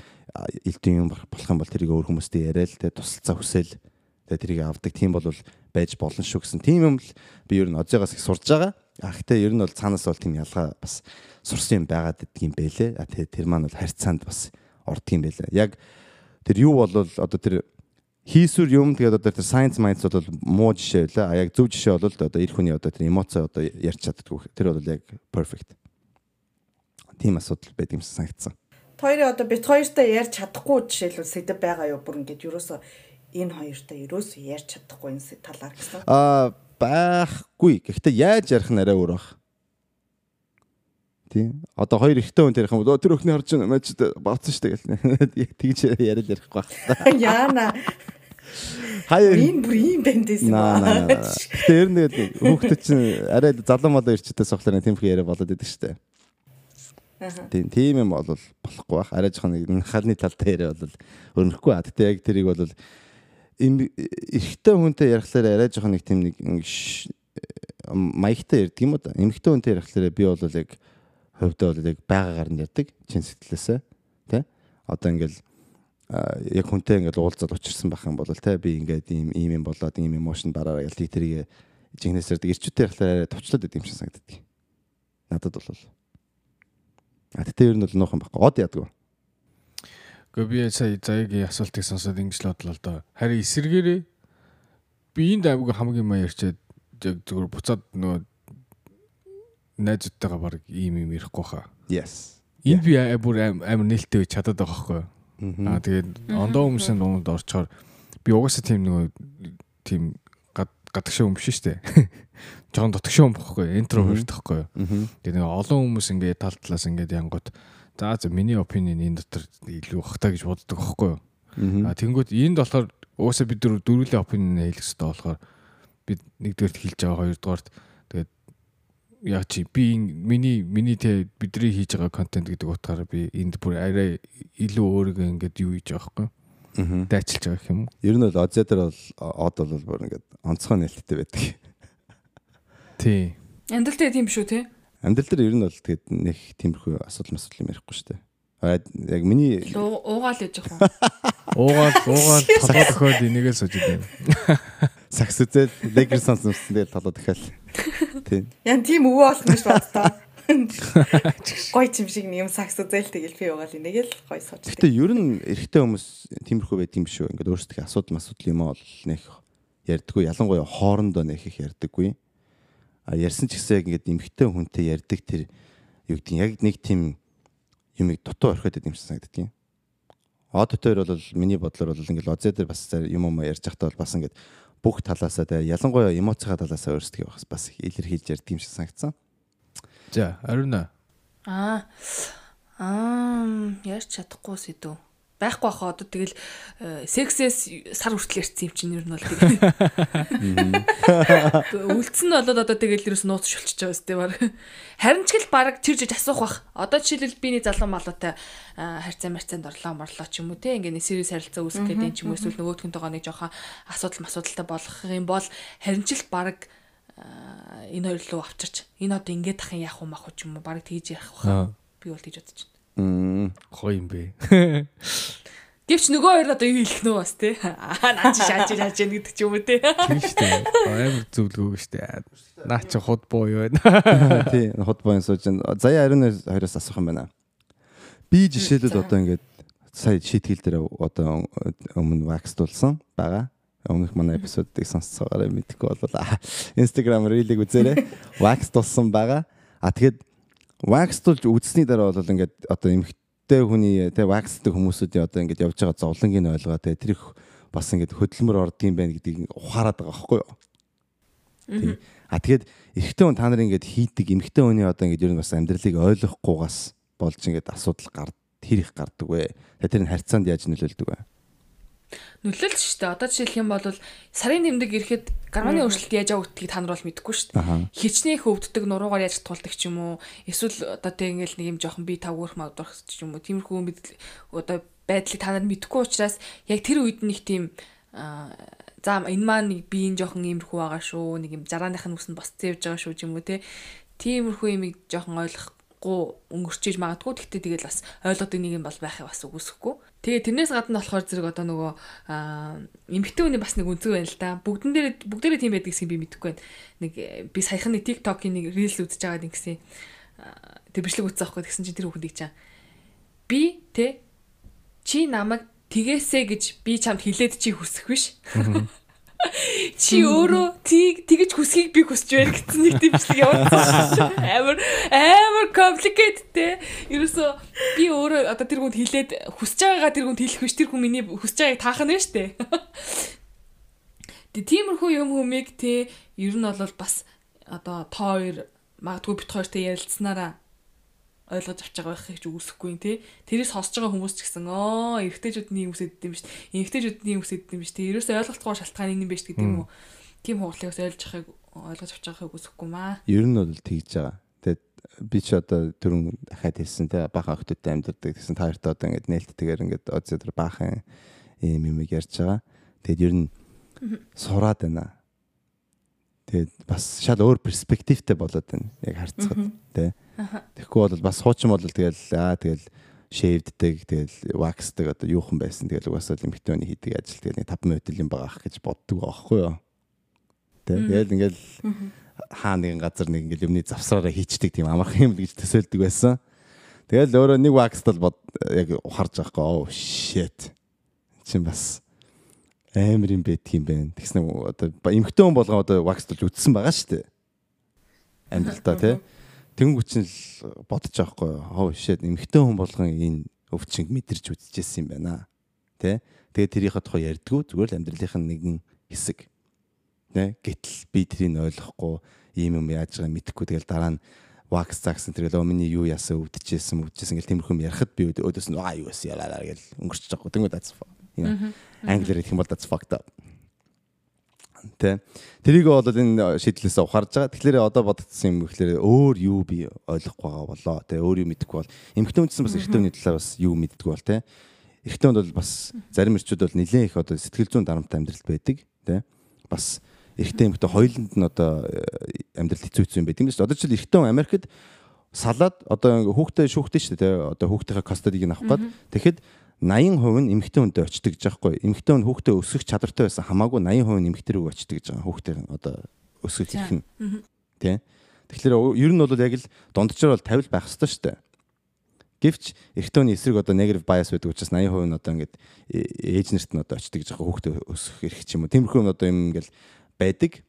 S3: элдэн юм болох юм бол тэрийг өөр хүмүүстэй яриад те тусалцаа хүсэл те тэрийг авдаг тийм бол байж болно шүү гэсэн. Тийм юм л би ер нь одоогоос их сурж байгаа. А гэхдээ ер нь бол цаанаас бол тийм ялгаа бас сурсан юм байгаад идэх юм бэлээ. А тэгээ тэр маань бол харьцаанд бас ордгийн байлаа. Яг тэр юу бол одоо тэр хийсүр юм тэгээд одоо тэр science minds бол муу жишээ байлаа. А яг зөв жишээ бол одоо эр хүний одоо тэр эмоц одоо ярьж чаддгүй. Тэр бол яг perfect. Тийм асуудал байдаг юмсан санагдсан.
S4: Хоёрын одоо бит хоёртой ярьж чадахгүй жишээлбэл сэдв байгаа юу бүр ингээд ерөөсөө энэ хоёртой ерөөсөө ярьж чадахгүй энэ талаар гэсэн.
S3: Аа байхгүй. Гэхдээ яаж ярих арай өөр баг. Тийм. Одоо хоёр ихтэй хүн бол тэр өхний харж байна мэж бавцсан штэ гэл. Тэгж яриад ярих байх та.
S4: Яана.
S3: Хаяа
S4: Энэ бүр юм бэндэс юм аа.
S3: Тэр нэг хүүхдүүд чинь арай залуу малуу ирчдээс болохоор тиймэрхүү яриа болоод идэг штэ. Тийм тийм юм бол болохгүй бах. Арай жоохон нэг халны талтай яриа бол өрнөхгүй. Гэтэ яг тэрийг бол эрэгтэй хүнтэй ярихлаар арай жоохон нэг тийм нэг маягтай ярддаг юм уу да. Эмэгтэй хүнтэй ярихлаар би бол яг хувьдаа бол яг байгаагаар нь ярддаг. Чин сэтгэлээсээ тий. Одоо ингээл яг хүнтэй ингээд уулзаад учирсан байх юм бол те би ингээд ийм ийм юм болоод ийм эмошн бараараа ялтыг тэрийг жигнэсэрдэг ирчүүтэй ярихлаар арай товчлоод идэм шиг санагддаг. Надад бол А тэгтээ ер нь бол нуухан байхгүй. Од яддаг.
S1: Гэхдээ би сая заягийн асуултыг сонсоод ингэж л бодлоо л доо. Харин эсэргээрээ би энд аймаг хамгийн маяг ярьчаад яг зүгээр буцаад нөгөө найзуудтайгаа баг ийм юм ярихгүй хаа.
S3: Yes.
S1: Энд би бүр амар нээлттэй байж чадаад байгаа юу? Аа тэгээд ондоо хүмүүсийн дунд орчоор би угаасаа тийм нөгөө тийм гад гадагшаа юм биш шүү дээ. Жон дотгошоо юм бохгүй интроверт байхгүй юу? Тэгээд нэг олон хүмүүс ингээд тал талаас ингээд янгууд за за миний опинион энэ дотор илүү бахтаа гэж боддог байхгүй юу? А тэнгууд энд болохоор угаасаа бид дөрөв дөрвөлээ опинион хэлэх хэрэгтэй болохоор бид нэгдүгээрт хэлж байгаа хоёрдугаарт яг чи би ин- миний миний тэ бидний хийж байгаа контент гэдэг утгаараа би энд бүр арай илүү өөрийгөө ингээд юу хийж байгаа байхгүй дайчилж байгаа юм?
S3: Ер нь бол Озя дээр бол од бол бүр ингээд онцгой нээлттэй байдаг.
S1: Тий.
S2: Амьдралтай тийм шүү те.
S3: Амьдрал дээр ер нь бол тэгээд нэг тиймэрхүү асуудал масуудал юм ярихгүй шүү дээ. Яг миний
S2: Уу- Уугаал яж яг.
S1: Уугаад уугаад толгой төхөөд энийгээ сууж идэв.
S3: Сакс үзээд легер сонсон тэгээд толоо дахиад. Тийм.
S4: Ян тийм өвөө болох гэж боддоо. Гой чим шиг нэг юм сакс үзэл тэгэл би угаал энийг л гой сууж.
S3: Гэтэ ер нь эрэгтэй хүмүүс тиймэрхүү байд юм шүү. Ингээд өөрсдөө асуудал масуудал юм бол нэх ярьдаггүй. Ялангуяа хоорондоо нэх их ярьдаггүй. А ярьсан ч гэсэн ингээд эмэгтэй хүнтэй ярьдаг тэр юу гэдэг нь яг нэг тийм юмыг дутуу орхиод байд юм шиг санагддаг юм. Од дээр бол миний бодлоор бол ингээд лозэ дээр бас юм юм ярьж байхдаа бол бас ингээд бүх талаасаа тэ ялангуяа эмоцийн талаасаа өөрсдөө бас бас илэрхийлж ярьдаг юм шиг санагдсан.
S1: За, ариуна.
S2: Аа. Аа, ярьж чадахгүй сэдв. Байхгүй баха одоо тэгэл э, сексээс сар хүртэл ярьсан юм чинь ер нь бол тэгэл. Үлдсэн нь болоод одоо тэгэл ерөөс нууц шулчиж байгаа сте баг. Харин ч гэл баг чирж иж асуух бах. Одоо жишээлбэл биний залуу малуутай э, харьцаа марцаанд орлоо морлоо ч юм уу те ингээ нэрсэрээс харилцаа үүсгэх гэдэг юм ч юм уу эсвэл нөгөөдхөнтэйгоо нэг жоохон асуудал масуудалтай болох юм бол харин ч л баг э, энэ хоёр руу авчирч энэ одоо ингээд ахын яах вэ мах уу ч юм уу баг тэгж яах вэ би бол тэгж бодож
S1: Гоё юм бэ.
S2: Гэвч нөгөө хоёр одоо юу хэлэх нөө бас те аа наа чи шааж шааж яа гэдэг ч юм уу те
S1: Тийм шүү дээ. Амар зөвлөгөө шүү дээ. Наа чи худ боо юу байна.
S3: Тий, хот боон сууж байна. Заяа ариун хоёроос асуух юм байна. Би жишээлбэл одоо ингээд сая шийтгэл дээр одоо өмнө ваксдулсан байгаа. Өмнөх манай эпизодыг сонсцоогаараа мэдхгүй болвол Instagram рилиг үзээрэй. Вакс тулсан байгаа. А тэгэхэд ваксдулж үзсний дараа бол ингээд одоо эмхтэй хүний те ваксдаг хүмүүсүүдийн одоо ингээд явж байгаа зовлонгийг ойлгоо те тэр их бас ингээд хөдөлмөр ордгийн байна гэдгийг ухаарад байгаа байхгүй юу. Тийм. А тэгээд эрэгтэй хүн та нар ингээд хийдэг эмэгтэй хүний одоо ингээд ер нь бас амьдралыг ойлгохгүйгаас болж ингээд асуудал гард тэр их гардаг вэ. Тэр нь харьцаанд яаж нөлөөлдөг вэ?
S2: Нөлөөлж штэ. Одоо жишээлх юм бол сарын тэмдэг ирэхэд гарманы өөрчлөлт яаж явах гэдгийг та нар бол мэдэхгүй штэ. Хичнээн хөвддөг нуруугаар яаж тулдаг ч юм уу. Эсвэл одоо тэг ингээл нэг юм жоохон би тав өрх мавдах ч юм уу. Тиймэрхүү одоо байдлыг та нар мэдэхгүй учраас яг тэр үед нэг тийм за энэ маань нэг биеийн жоохон иймэрхүү байгаа шүү. Нэг юм жарааных нь үсэнд босцсон явж байгаа шүү юм уу те. Тиймэрхүү юмыг жоохон ойлгохгүй өнгөрчиж магадгүй. Гэхдээ тэгэл бас ойлгодог нэг юм бол байхыг бас үгүйсэхгүй. Тэгээ тэрнээс гадна болохоор зэрэг одоо нөгөө эмэгтэй хүний бас нэг үнцэг байна л да. Бүгдэн дээр бүгдээрээ тийм байдаг гэсэн би мэдэхгүй байна. Нэг би саяхан нэг TikTok-ийн нэг Reels үзэж байгаа гэсэн тэр бичлэг үзсэн байхгүй тэгсэн чинь тэр хүүхдийг чам. Би тэ чи намайг тэгээсэ гэж би чамд хэлээд чи хүсэх биш. Чи өөрөө тийг тэгэж хүсхийг би хүсэж байна гэсэн нэг тэмцэл явуулсан. Амар амар complicated те. Ерөөсө би өөрөө одоо тэр хүнд хэлээд хүсэж байгаагаа тэр хүнд хэлэх биш тэр хүн миний хүсэж байгааг таах нь штэ. Тэг тиймэрхүү юм хүмийг те ер нь бол бас одоо тоо хоёр магадгүй бит хоёртой ярилцсанараа ойлгож авч байгаа байхыг ч үүсэхгүй тий. Тэрээс сонсож байгаа хүмүүс ч гэсэн оо эрэгтэйчүүдний хүмүүсэд юм биш. Эмэгтэйчүүдний хүмүүсэд юм биш. Тэ ерөөсөө ойлголтгоо шалтгаан юм биш гэдэг юм уу. Тим хугалыг ойлгож авахыг ойлгож авч байгааг үүсэхгүй маа.
S3: Ер нь бол тэгж байгаа. Би ч одоо түрүүн дахиад хэлсэн те баахан охтодтой амьдардаг гэсэн та хоёртой одоо ингээд нээлттэйгээр ингээд оцор баахан юм юм ярьж байгаа. Тэгээд ер нь сураад байна. Тэгээд бас шал өөр перспективтэй болоод байна. Яг харцгаад тий. Тэгэхгүй бол бас хуучин бол тэгэл аа тэгэл шэвддэг тэгэл ваксдаг одоо юухан байсан тэгэл угаасаа лимитөний хийдэг ажил тэгэл нэг 5 минут юм байгаа гэж боддог байхгүй юу. Тэгэл ингээл хаа нэгэн газар нэг ингээл юмны завсраараа хийчдэг тийм амархан юм гэж төсөөлдөг байсан. Тэгэл өөрөө нэг вакст бол яг ухарж байгаа хгүй оо shit. Чин бас амар юм байдаг юм байна. Тэгснэ одоо эмхтэн хүн болгоо одоо вакстулж үтсэн байгаа шүү дээ. Амьдралдаа тий. Тэнгүүч нь л бодож байгаа хгүй хоо шээд эмхтэн хүн болгон энэ өвчнг мэдэрч үзчихсэн юм байна. Тэ? Тэгээ тэрийнхээ тухай ярьдгүү зүгээр л амьдралынх нь нэгэн хэсэг. Тэ? Гэтэл би тэрийг ойлгохгүй ийм юм яаж байгааг мэдэхгүй тэгэл дараа нь вакс загсан тэргээл миний юу яасан өвдөжсэн өвдөжсэн гэл тиймэрхүү юм ярахад би өөдөөс нь аа юу яасан ялаа гэл өнгөрч байгаа. Тэнгүүд that's англиар хэлэх юм бол that's fucked up тэ. Тэрийг бол энэ шийдлээс ухаарж байгаа. Тэгэхээр одоо бодогдсон юм гэхлээр өөр юу би ойлгохгүй байгаа болоо тэ. Өөр юу мэдэхгүй бол эмхтэн үндсэн бас эрэгтэй хүний талаар бас юу мэддэггүй бол тэ. Эрэгтэй хүнд бол бас зарим эрчүүд бол нэлээд их одоо сэтгэл зүйн дарамттай амьдрал байдаг тэ. Бас эрэгтэй эмхтэн хоёуланд нь одоо э, амьдрал хэцүү хэцүү юм шүү дээ. Одоо жишээл эрэгтэй хүн Америкт салаад одоо хүүхдээ шүүхтэй шүү дээ. Одоо хүүхдийнхээ кастодиг нь авах гээд тэгэхэд 80% нь эмэгтэй хүнтэй очдөг гэж байхгүй. Эмэгтэй хүн хүүхдээ өсгөх чадвартай байсан хамаагүй 80% нь эмэгтэй рүү очдөг гэж байгаа. Хүүхдээ одоо өсгөх их нь. Тэ. Тэгэхээр ер нь бол яг л дундчаар бол 50 байх хэрэгтэй шүү дээ. Гэвч эрэгтэй хүний эсрэг одоо negative bias байдаг учраас 80% нь одоо ингээд ээж нарт нь одоо очдөг гэж байгаа хүүхдээ өсгөх эрх ч юм уу. Тиймэрхүү одоо юм ингээл байдаг.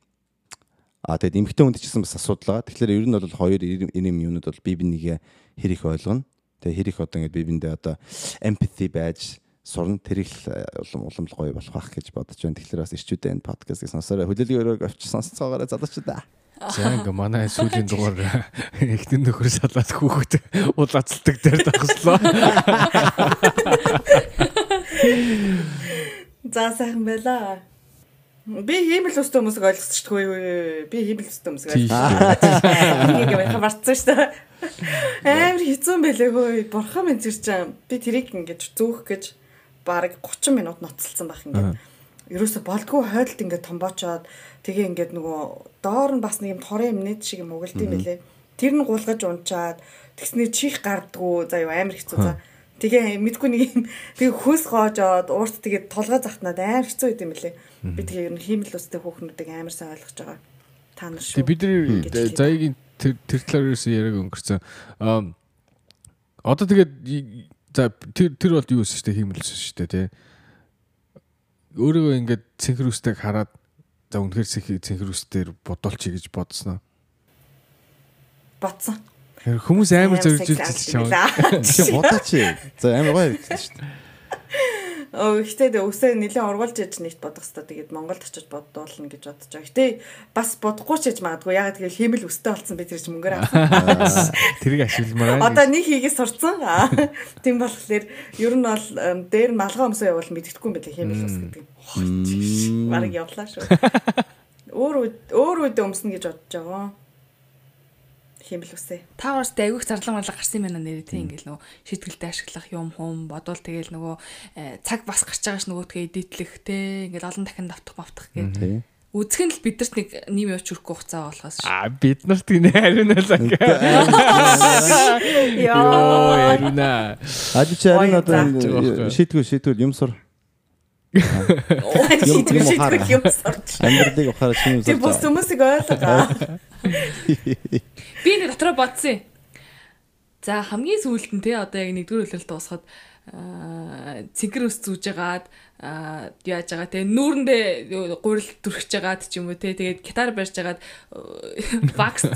S3: А тэгэд эмэгтэй хүнд ч гэсэн бас асуудал байгаа. Тэгэхээр ер нь бол хоёр ийм юмнууд бол бие бинийгээ хэр их ойлгоно Тэгээ хэрэг одоо ингээд би биндээ одоо empathy байж сурна тэр их улам улам гоё болох байх гэж бодож байна. Тэгэхээр бас ирчүүдээ энэ подкастыг сонсороо хөдөлгөөн өрөөг авч сонсцоогоорой залууч да.
S1: За ингээ манай сүүлийн дугаар эхтэн нөхөр салаад хүүхэд улаацалдаг дээр тагслаа.
S4: За сайхан байла. Би ийм л өстө хүмүүсийг ойлгосчдгүй. Би ийм л өстө хүмүүсийг ойлгосон. Энийг яг марцсан шүү дээ. Амар хэцүү байлээ хөөе. Бурхан минь зэрч би тэрийг ингэж зүүх гэж бараг 30 минут ноцолсон байх ингээд. Ерөөсө болдгоо хойдолд ингээд томбоочоод тэгээ ингээд нөгөө доор нь бас нэг юм торын юмнэт шиг юм угалд юм байлээ. Тэр нь гулгаж унчаад тэгснээр чих гардггүй. За юу амар хэцүү за. Тэгээ мэдгүй нэг юм тэгээ хөөс гоожоод уурт тэгээ толгой захтнаад амар хэцүү юм байлээ. Би тэгээ ер нь хиймэл устай хүүхнүүдийг амар сайн ойлгож байгаа. Та нар шүү.
S1: Бидний заягийн тэр тэр талаар ерөөсөө яриаг өнгөрцөн. Аа одоо тэгээд за тэр тэр бол юу шүү дээ хиймэлсэн шүү дээ тий. Өөрөө ингээд цэнхрүүстэйг хараад за үнэхээр цэнхрүүстээр бодолч гэж бодсноо.
S4: Бодсон.
S1: Хүмүүс амар зоригжүүлж чам.
S3: Чи бодооч. За амар гоё хэлсэн шүү дээ.
S4: Оо ихтэй өсөө нэлээд ургуулж яж нэгт бодох хэвээр тэгээд Монголд очиж бодуулна гэж бодож байгаа. Гэтэ бас бодохгүй ч яж магадгүй. Ягаад гэвэл хэмэл өстэй болсон би тэр чинь мөнгөөр авсан.
S1: Тэрийг ашигламаар.
S4: Одоо нэг хийгээс сурцсан. Тийм болохоор ер нь бол дээр нь малгай өмсөө явуул мэддэхгүй юм билээ хэмэл ус гэдэг. Бараг явлаа шүү. Өөр өөр үедээ өмснө гэж бодож байгаа хэмэл үсэ.
S2: Та уус айгүйх зарлаг марлаг гарсан юм байна нэрээ тийм ингээл нөгөө шийдгэлтэй ашиглах юм хум бодвол тэгэл нөгөө цаг бас гарч байгаа ш нөгөөдгөө эдитлэх те ингээл олон дахин давтах мавтах гэх. Үзэх нь л бидэрт нэг нэм явж хүрэхгүй хугацаа болохоос ш.
S1: Аа бид нарт гинэ хариунаа.
S4: Яа.
S1: Хариунаа.
S3: А чи харин одоо шийдгүй шийдвэл юм сур.
S4: Шийдвэр юм сурч.
S3: Амьдралыг ухаараа шинэ
S4: Тэр бус хүмүүсийг ойлгоо.
S2: Би нэг дотроо бодсон юм. За хамгийн сүүлд нь те одоо яг нэгдүгээр үлрэлт дуусахад цэнхэр ус зүүж агаад яаж байгаа те нүүрэндээ гурил түрхэж агаад ч юм уу те тэгээд гитар барьж агаад бакс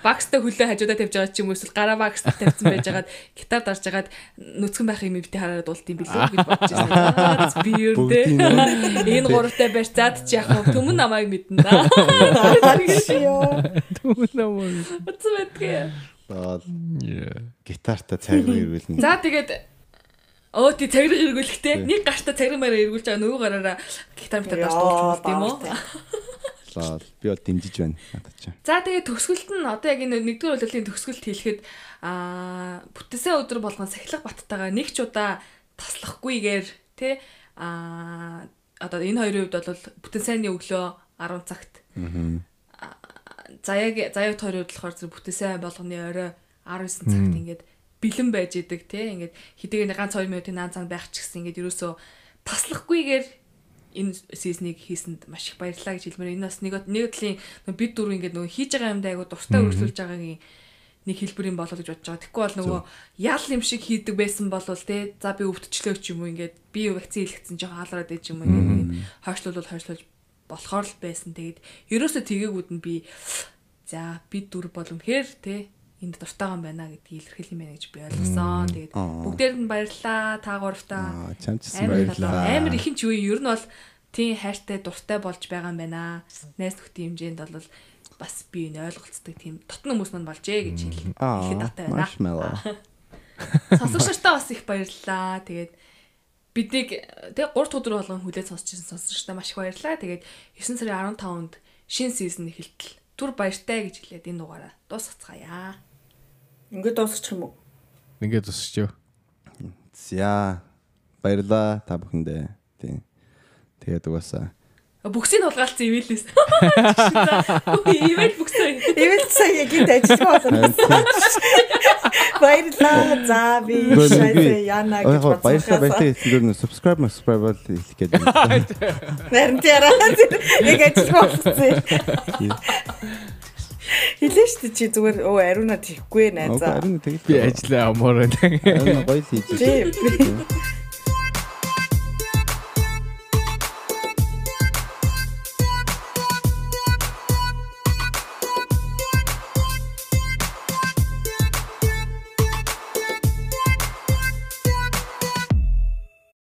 S2: бакстай хөлөө хажуудаа тавьж байгаа ч юм уу эсвэл гараа бакс тавьсан байж агаад гитар дарж агаад нүцгэн байх юм бити хараад уулт юм билээ гэж бодож байсан. Би юу те энэ гуравтай барьцаад ч яг төмөн намайг мэднэ да.
S1: Түмэн намайг.
S2: Утсан байдгээ.
S3: Гитартаа цайгаа ирүүлнэ.
S2: За тэгээд Оо тий цагрыг эргүүлэхтэй нэг гартаа цагрыг маягаар эргүүлж байгаа нөгөө гараараа гитар метр даш дуулж юм уу?
S3: Лаа би бол дэмжиж байна надад ч.
S2: За тэгээд төгсгөлт нь одоо яг энэ нэгдүгээр улирлын төгсгөлт хэлэхэд аа бүтээсэн өдөр болгон сахилга баттайгаа нэг ч удаа таслахгүйгээр тий аа одоо энэ хоёрын хувьд бол бүтэн сайнны өглөө 10 цагт. Аа. За яг за яг хоёрын хувьд болохоор бүтэн сайн болгоны орой 19 цагт ингээд бэлэн байж идэг тий ингээд хэдийгээр ганц 2 минутын наан цаанд байх ч гэсэн ингээд ерөөсөө таслахгүйгээр энэ сизнийг хийсэнд маш их баярлалаа гэж хэлмээр энэ бас нэг нэг талын бид дөрөв ингээд нөгөө хийж байгаа юмдаа айгу дуртай өргөжлүүлж байгаагийн нэг хэлбэр юм болоо гэж бодож байгаа. Тэгэхгүй бол нөгөө ял юм шиг хийдэг байсан бол тий за би өвдчлөө ч юм уу ингээд би вакцин хийлгэсэн жоохон хаалраад байж юм уу ингээд хойшлуулвал хойшлуулж болохоор л байсан. Тэгээд ерөөсөө тэгээгүүд нь би за бид дөрв бол үнэхээр тий энд дуртай юм байна гэдгийг илэрхийлэх юм байна гэж би ойлгосон. Тэгээд бүгдээр нь баярлаа. Та гуравтаа.
S3: Баярлаа.
S2: Амар ихэн ч үе ер нь бол тийм хайртай дуртай болж байгаа юм байна. Найс нөхдийн хэмжээнд бол бас би энэ ойлголцдог тийм дотн хүмүүс мань болжээ гэж хэлэхэд татай байна. Сонсогч нартаа бас их баярлаа. Тэгээд биднийг тэг 3 дахь өдөр болгон хүлээж сонсч ирсэн сонсогчдаа маш их баярлаа. Тэгээд 9 сарын 15-нд шинэ сизон эхэлтэл түр баяртай гэж хэлээд энэ дугаараа дуусгацгаая.
S4: Ингээд дуусчих юм уу?
S1: Ингээд дуусчих юу.
S3: За баярлаа та бүхэндээ. Тийм. Тэгээд угаасаа
S2: Бүксийг хулгаалцсан ивэлээс. Ивэл бүксээ.
S4: Ивэл сая яг энэ ажиллах болно. Баярлалаа. За би шайсаа яана гэж бодсон.
S3: Баярлалаа баярлалаа гэсэн дөрөв subscribe subscribe бол хэлэх гээд байна.
S4: Нарийн тэраа яг ажиллах болсон. Хэлээ шүү дээ чи зүгээр өө ариуна тийхгүй найзаа.
S3: Ариуна тэгээд
S1: би ажиллаа амаар байна.
S3: Ариуна гоё хийж.
S4: Тийм.